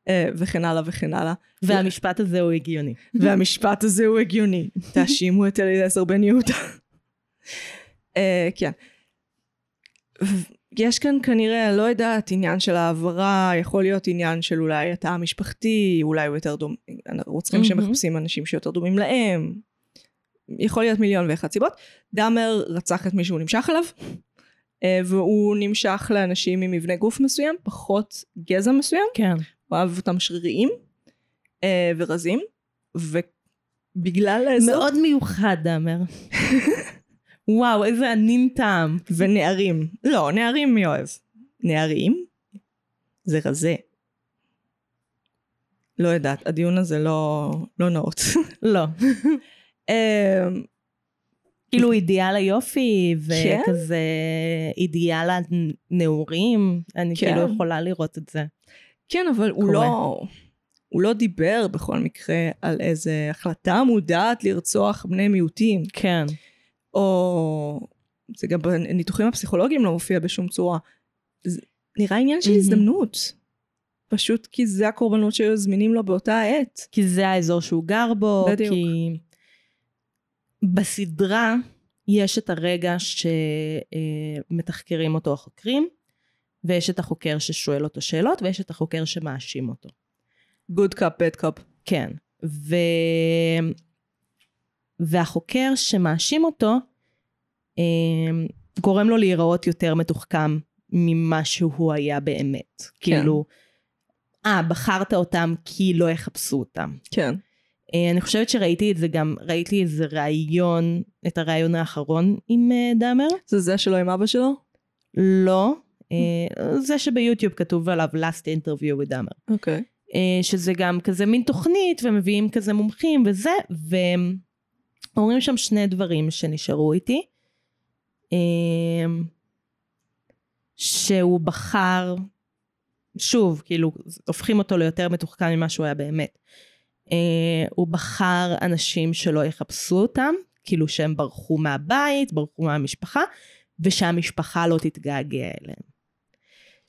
Uh, וכן הלאה וכן הלאה. והמשפט הזה הוא הגיוני. והמשפט הזה הוא הגיוני. תאשימו את אליעזר בן יהודה. אה, כן. יש כאן כנראה, לא יודעת, עניין של העברה, יכול להיות עניין של אולי התא המשפחתי, אולי הוא יותר דומה, רוצחים מהמם. שמחפשים אנשים שיותר דומים להם. יכול להיות מיליון ואחת סיבות. דאמר רצח את מי שהוא נמשך אליו, אה, והוא נמשך לאנשים עם מבנה גוף מסוים, פחות גזע מסוים. כן. הוא אהב אותם שריריים אה, ורזים, ובגלל האזור... מאוד מיוחד, דאמר. וואו, איזה ענין טעם. ונערים. לא, נערים מי אוהב? נערים? זה רזה. לא יודעת, הדיון הזה לא, לא נאות. לא. אה, כאילו אידיאל היופי, כן? וכזה אידיאל הנעורים, אני כן. כאילו יכולה לראות את זה. כן, אבל הוא קורה. לא... הוא לא דיבר בכל מקרה על איזה החלטה מודעת לרצוח בני מיעוטים. כן. או זה גם בניתוחים הפסיכולוגיים לא מופיע בשום צורה. זה נראה עניין של. הזדמנות. פשוט כי זה הקורבנות שהיו זמינים לו באותה העת. כי זה האזור שהוא גר בו, בדיוק. כי בסדרה יש את הרגע שמתחקרים אותו החוקרים, ויש את החוקר ששואל אותו שאלות, ויש את החוקר שמאשים אותו. good cup, bad cup. כן. ו... והחוקר שמאשים אותו, אה, גורם לו להיראות יותר מתוחכם ממה שהוא היה באמת. כן. כאילו, אה, בחרת אותם כי לא יחפשו אותם. כן. אה, אני חושבת שראיתי את זה גם, ראיתי איזה ראיון, את הראיון האחרון עם אה, דאמר. זה זה שלו עם אבא שלו? לא. אה, זה שביוטיוב כתוב עליו last interview with דאמר. אוקיי. אה, שזה גם כזה מין תוכנית ומביאים כזה מומחים וזה, ואומרים שם שני דברים שנשארו איתי. אה, שהוא בחר, שוב, כאילו, הופכים אותו ליותר מתוחכם ממה שהוא היה באמת. אה, הוא בחר אנשים שלא יחפשו אותם, כאילו שהם ברחו מהבית, ברחו מהמשפחה, ושהמשפחה לא תתגעגע אליהם.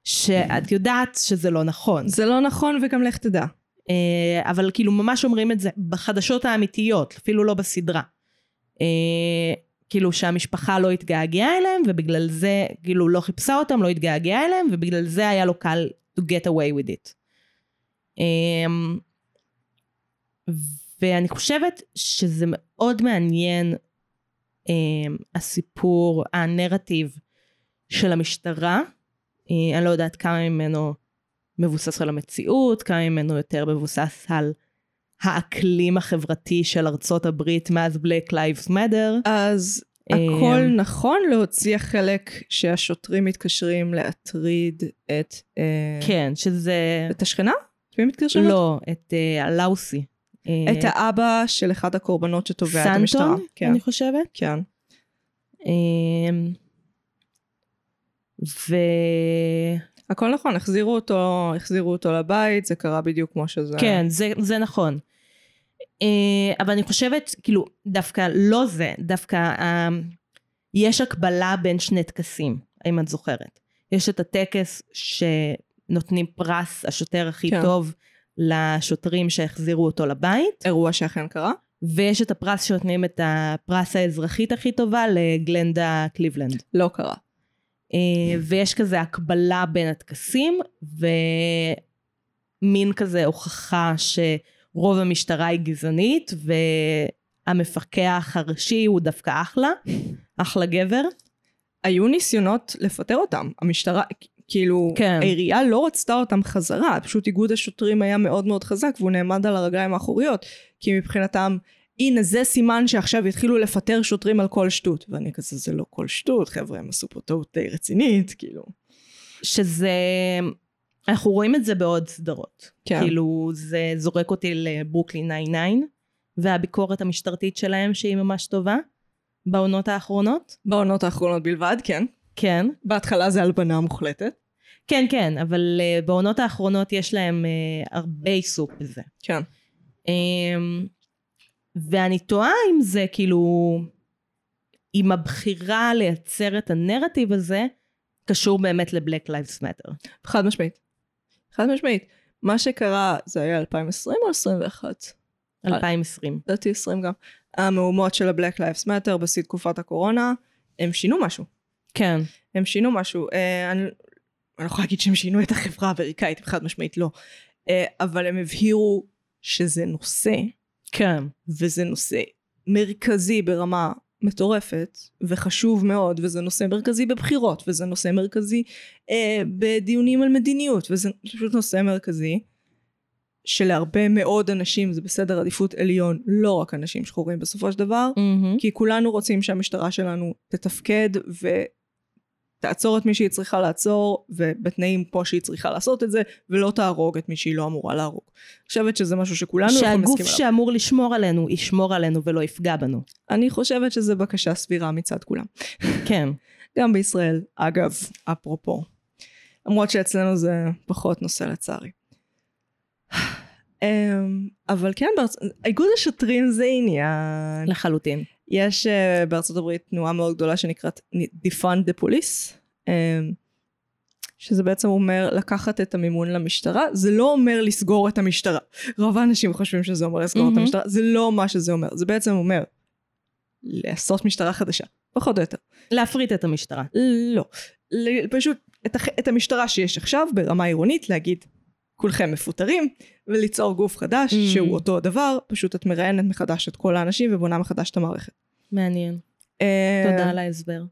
שאת יודעת שזה לא נכון. זה לא נכון וגם לך תדע. אה, אבל כאילו ממש אומרים את זה בחדשות האמיתיות, אפילו לא בסדרה. אה, כאילו שהמשפחה לא התגעגעה אליהם, ובגלל זה, כאילו לא חיפשה אותם, לא התגעגעה אליהם, ובגלל זה היה לו קל to get away with it. אה, ואני חושבת שזה מאוד מעניין, אה, הסיפור, הנרטיב של המשטרה. אה, אני לא יודעת כמה ממנו מבוסס על המציאות, כמה ממנו יותר מבוסס על האקלים החברתי של ארצות הברית מאז Black Lives Matter. אז אה, הכל נכון להוציא החלק שהשוטרים מתקשרים להטריד את... אה, כן, שזה... את השכנה? את מי מתקשרים? לא, את אה, הלאוסי. את האבא של אחד הקורבנות שתובע את המשטרה. סנטון, כן. אני חושבת. כן. אמ, ו... הכל נכון, החזירו אותו, החזירו אותו לבית, זה קרה בדיוק כמו שזה. כן, זה, זה נכון. אה, אבל אני חושבת, כאילו, דווקא לא זה, דווקא אה, יש הקבלה בין שני טקסים, אם את זוכרת. יש את הטקס שנותנים פרס השוטר הכי כן. טוב לשוטרים שהחזירו אותו לבית, אירוע שאכן קרה. ויש את הפרס שנותנים את הפרס האזרחית הכי טובה לגלנדה קליבלנד. לא קרה. אה, ויש כזה הקבלה בין הטקסים, ומין כזה הוכחה שרוב המשטרה היא גזענית, והמפקח הראשי הוא דווקא אחלה, אחלה גבר. היו ניסיונות לפטר אותם. המשטרה, כאילו, כן. העירייה לא רצתה אותם חזרה, פשוט איגוד השוטרים היה מאוד מאוד חזק והוא נעמד על הרגליים האחוריות, כי מבחינתם, הנה זה סימן שעכשיו יתחילו לפטר שוטרים על כל שטות. ואני כזה, זה לא כל שטות, חבר'ה, הם עשו פה טעות די רצינית, כאילו. שזה... אנחנו רואים את זה בעוד סדרות. כן. כאילו, זה זורק אותי לברוקלין 99, והביקורת המשטרתית שלהם שהיא ממש טובה, בעונות האחרונות. בעונות האחרונות בלבד, כן. כן. בהתחלה זה הלבנה מוחלטת. כן, כן, אבל uh, בעונות האחרונות יש להם uh, הרבה עיסוק בזה. כן. Um, ואני תוהה אם זה כאילו, אם הבחירה לייצר את הנרטיב הזה, קשור באמת ל-Black Lives Matter. חד משמעית. חד משמעית. מה שקרה, זה היה 2020 או 21? 2020. לדעתי 20 גם. המהומות של ה-Black Lives Matter בשיא תקופת הקורונה, הם שינו משהו. כן. הם שינו משהו. אה, אני, אני לא יכולה להגיד שהם שינו את החברה האמריקאית, חד משמעית לא. אה, אבל הם הבהירו שזה נושא, כן. וזה נושא מרכזי ברמה מטורפת, וחשוב מאוד, וזה נושא מרכזי בבחירות, וזה נושא מרכזי אה, בדיונים על מדיניות, וזה פשוט נושא מרכזי. שלהרבה מאוד אנשים זה בסדר עדיפות עליון, לא רק אנשים שחורים בסופו של דבר, מהמם. כי כולנו רוצים שהמשטרה שלנו תתפקד ותעצור את מי שהיא צריכה לעצור, ובתנאים פה שהיא צריכה לעשות את זה, ולא תהרוג את מי שהיא לא אמורה להרוג. אני חושבת שזה משהו שכולנו יכולים שהגוף להסכים עליו. שאמור לשמור עלינו, ישמור עלינו ולא יפגע בנו. אני חושבת שזו בקשה סבירה מצד כולם. כן. גם בישראל, אגב, אפרופו. למרות שאצלנו זה פחות נושא לצערי. אמ, אבל כן, בארצ... איגוד השוטרים זה עניין. לחלוטין. יש uh, בארצות הברית תנועה מאוד גדולה שנקראת Defund the Police, um, שזה בעצם אומר לקחת את המימון למשטרה, זה לא אומר לסגור את המשטרה. רוב האנשים חושבים שזה אומר לסגור את מהמם. המשטרה, זה לא מה שזה אומר, זה בעצם אומר לעשות משטרה חדשה, פחות או יותר. להפריט את המשטרה. לא, פשוט את. את המשטרה שיש עכשיו ברמה עירונית להגיד כולכם מפוטרים וליצור גוף חדש Mm. שהוא אותו הדבר, פשוט את מראיינת מחדש את כל האנשים ובונה מחדש את המערכת. מעניין. אה, תודה על ההסבר.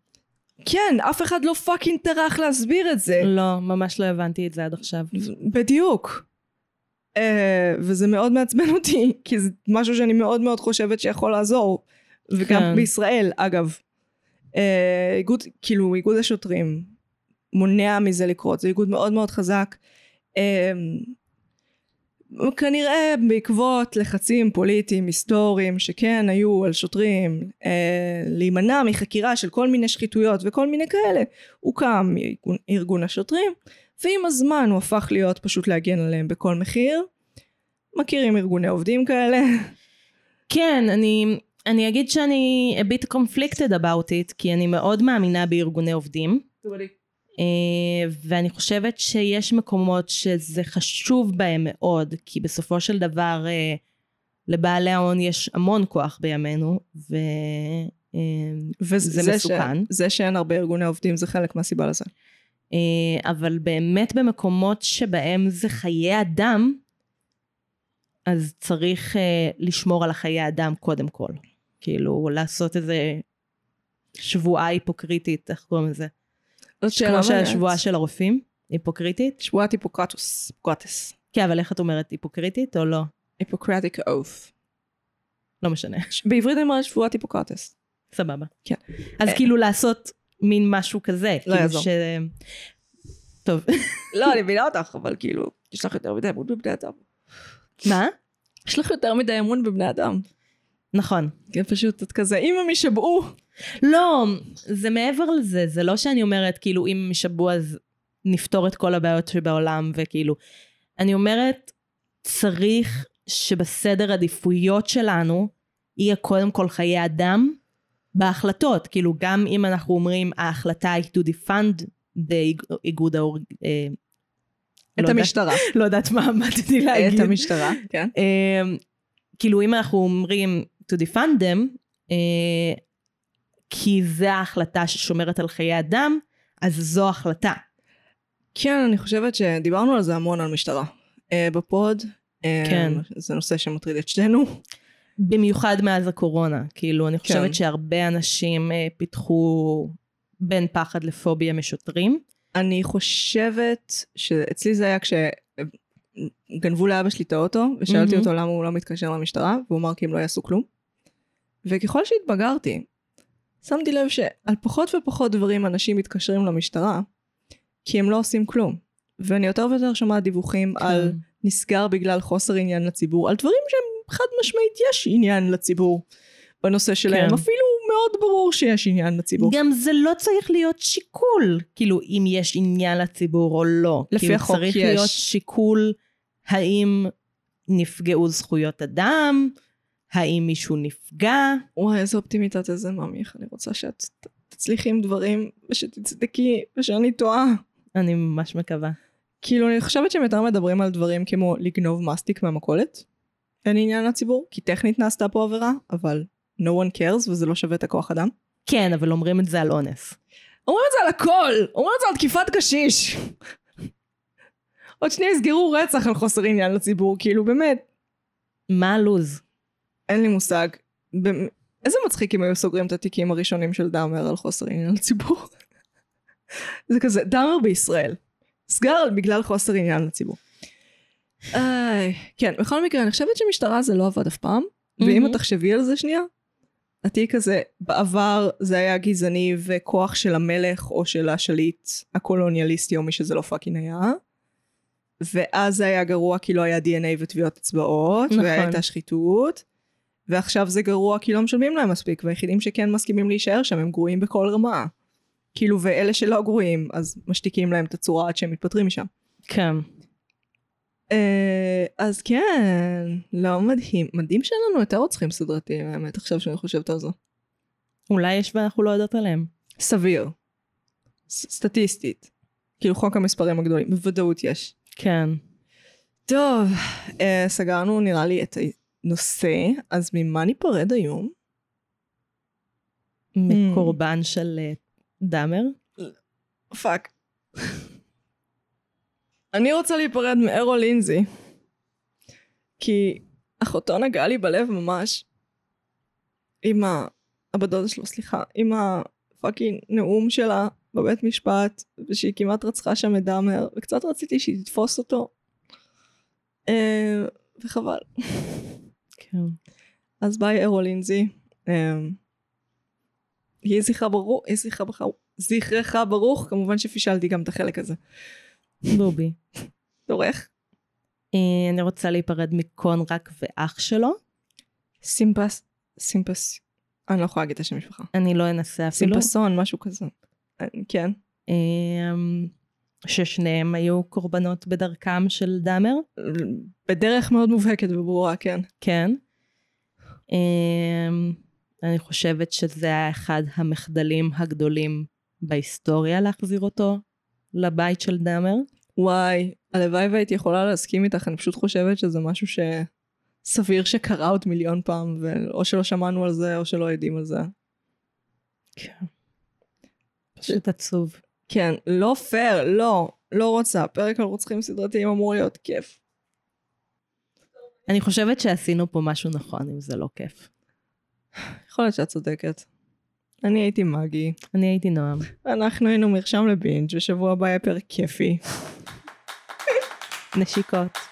כן, אף אחד לא fucking טרח להסביר את זה. לא, ממש לא הבנתי את זה עד עכשיו. בדיוק. Uh, וזה מאוד מעצבן אותי, כי זה משהו שאני מאוד מאוד חושבת שיכול לעזור. וגם כן. בישראל, אגב. Uh, איגוד, כאילו, איגוד השוטרים מונע מזה לקרות, זה איגוד מאוד מאוד חזק. Uh, כנראה בעקבות לחצים פוליטיים היסטוריים שכן היו על שוטרים uh, להימנע מחקירה של כל מיני שחיתויות וכל מיני כאלה, הוקם ארגון, ארגון השוטרים ועם הזמן הוא הפך להיות פשוט להגן עליהם בכל מחיר. מכירים ארגוני עובדים כאלה? כן, אני, אני אגיד שאני a bit conflicted about it, כי אני מאוד מאמינה בארגוני עובדים. אה, ואני חושבת שיש מקומות שזה חשוב בהם מאוד, כי בסופו של דבר אה, לבעלי ההון יש המון כוח בימינו, ו... אה, וזה ש- מסוכן. זה שאין הרבה ארגוני עובדים זה חלק מהסיבה לזה. אה, אבל באמת במקומות שבהם זה חיי אדם, אז צריך אה, לשמור על החיי אדם קודם כל. כאילו, לעשות איזה שבועה היפוקריטית, איך קוראים לזה? זאת שאלה כמו. שהשבועה של הרופאים, היפוקריטית. שבועת היפוקרטוס, היפוקרטס. כן, אבל איך את אומרת, היפוקריטית או לא? היפוקרטיק אוף. לא משנה, בעברית אני אומרת שבועת היפוקרטס. סבבה. כן. אז אה, כאילו לעשות מין משהו כזה. לא כאילו יעזור. טוב. לא, אני מבינה אותך, אבל כאילו, יש לך יותר מדי אמון בבני אדם. מה? יש לך יותר מדי אמון בבני אדם. נכון. כן, פשוט את כזה, אם הם יישבעו. לא, זה מעבר לזה, זה לא שאני אומרת כאילו אם ישבעו אז נפתור את כל הבעיות שבעולם וכאילו. אני אומרת, צריך שבסדר עדיפויות שלנו יהיה קודם כל חיי אדם בהחלטות. כאילו גם אם אנחנו אומרים ההחלטה היא to defund באיגוד האור... אה, את לא המשטרה. לא יודעת מה עמדתי להגיד. את המשטרה, כן. אה, כאילו אם אנחנו אומרים to defund them, אה, כי זה ההחלטה ששומרת על חיי אדם, אז זו החלטה. כן, אני חושבת שדיברנו על זה המון על משטרה. אה, בפוד. אה, כן. זה נושא שמטריד את שנינו. במיוחד מאז הקורונה. כאילו, אני חושבת כן. שהרבה אנשים אה, פיתחו בין פחד לפוביה משוטרים. אני חושבת שאצלי זה היה כשגנבו לאבא שלי את האוטו, ושאלתי מהמם. אותו למה הוא לא מתקשר למשטרה, והוא אמר כי הם לא יעשו כלום. וככל שהתבגרתי, שמתי לב שעל פחות ופחות דברים אנשים מתקשרים למשטרה, כי הם לא עושים כלום. ואני יותר ויותר שומעת דיווחים כן. על נסגר בגלל חוסר עניין לציבור, על דברים שהם חד משמעית יש עניין לציבור בנושא שלהם, כן. אפילו מאוד ברור שיש עניין לציבור. גם זה לא צריך להיות שיקול, כאילו, אם יש עניין לציבור או לא. לפי כאילו, החוק צריך יש. להיות שיקול האם נפגעו זכויות אדם, האם מישהו נפגע. וואי, איזה אופטימית את, איזה מאמי, איך אני רוצה שאת תצליחי עם דברים, ושתצדקי, ושאני טועה. אני ממש מקווה. כאילו, אני חושבת שהם יותר מדברים על דברים כמו לגנוב מסטיק מהמכולת. אין עניין לציבור, כי טכנית נעשתה פה עבירה, אבל no one cares, וזה לא שווה את הכוח אדם. כן, אבל אומרים את זה על אונס. אומרים את זה על הכל! אומרים את זה על תקיפת קשיש! עוד שנייה יסגרו רצח על חוסר עניין לציבור, כאילו, באמת, מה הלו"ז? אין לי מושג. במ- איזה מצחיק אם היו סוגרים את התיקים הראשונים של דאמר על חוסר עניין לציבור. זה כזה, דאמר בישראל. סגר בגלל חוסר עניין לציבור. איי, כן, בכל מקרה, אני חושבת שמשטרה זה לא עבד אף פעם, ואם. את תחשבי על זה שנייה, תהיי כזה, בעבר זה היה גזעני וכוח של המלך או של השליט הקולוניאליסטי או מי שזה לא פאקינג היה. ואז זה היה גרוע כי לא היה DNA וטביעות אצבעות, נכון. והייתה שחיתות. ועכשיו זה גרוע כי לא משלמים להם מספיק, והיחידים שכן מסכימים להישאר שם הם גרועים בכל רמה. כאילו, ואלה שלא גרועים, אז משתיקים להם את הצורה עד שהם מתפטרים משם. כן. אה, אז כן, לא מדהים. מדהים שאין לנו יותר רוצחים סדרתיים, האמת, עכשיו שאני חושבת על זה. אולי יש ואנחנו לא יודעות עליהם. סביר. סטטיסטית. כאילו חוק המספרים הגדולים, בוודאות יש. כן. טוב, אה, סגרנו נראה לי את הנושא, אז ממה ניפרד היום? מקורבן של אה, דאמר. fuck. אני רוצה להיפרד מארול לינזי. כי אחותו נגעה לי בלב ממש. עם ה... הבת דודה שלו, סליחה. עם ה fucking נאום שלה בבית משפט, ושהיא כמעט רצחה שם את דאמר, וקצת רציתי שהיא תתפוס אותו. אה, וחבל. כן. אז ביי ארול לינזי. אמ, יהי זכרך ברוך, כמובן שפישלתי גם את החלק הזה. בובי. דורך. אה, אני רוצה להיפרד מקונרק ואח שלו. סימפס, סימפס, אני לא יכולה להגיד את השם משפחה. אני לא אנסה אפילו. סימפסון, משהו כזה. אה, כן. ששניהם היו קורבנות בדרכם של דאמר. בדרך מאוד מובהקת וברורה, כן. כן. אמ, אני חושבת שזה היה אחד המחדלים הגדולים בהיסטוריה להחזיר אותו לבית של דאמר. וואי, הלוואי והייתי יכולה להסכים איתך, אני פשוט חושבת שזה משהו שסביר שקרה עוד מיליון פעם, ואו שלא שמענו על זה, או שלא יודעים על זה. כן. פשוט עצוב. כן, לא פייר, לא, לא רוצה. פרק על רוצחים סדרתיים אמור להיות כיף. אני חושבת שעשינו פה משהו נכון, אם זה לא כיף. יכול להיות שאת צודקת. אני הייתי מגי, אני הייתי נועם. אנחנו היינו מרשם לבינג', ושבוע הבא יהיה פרק כיפי. נשיקות.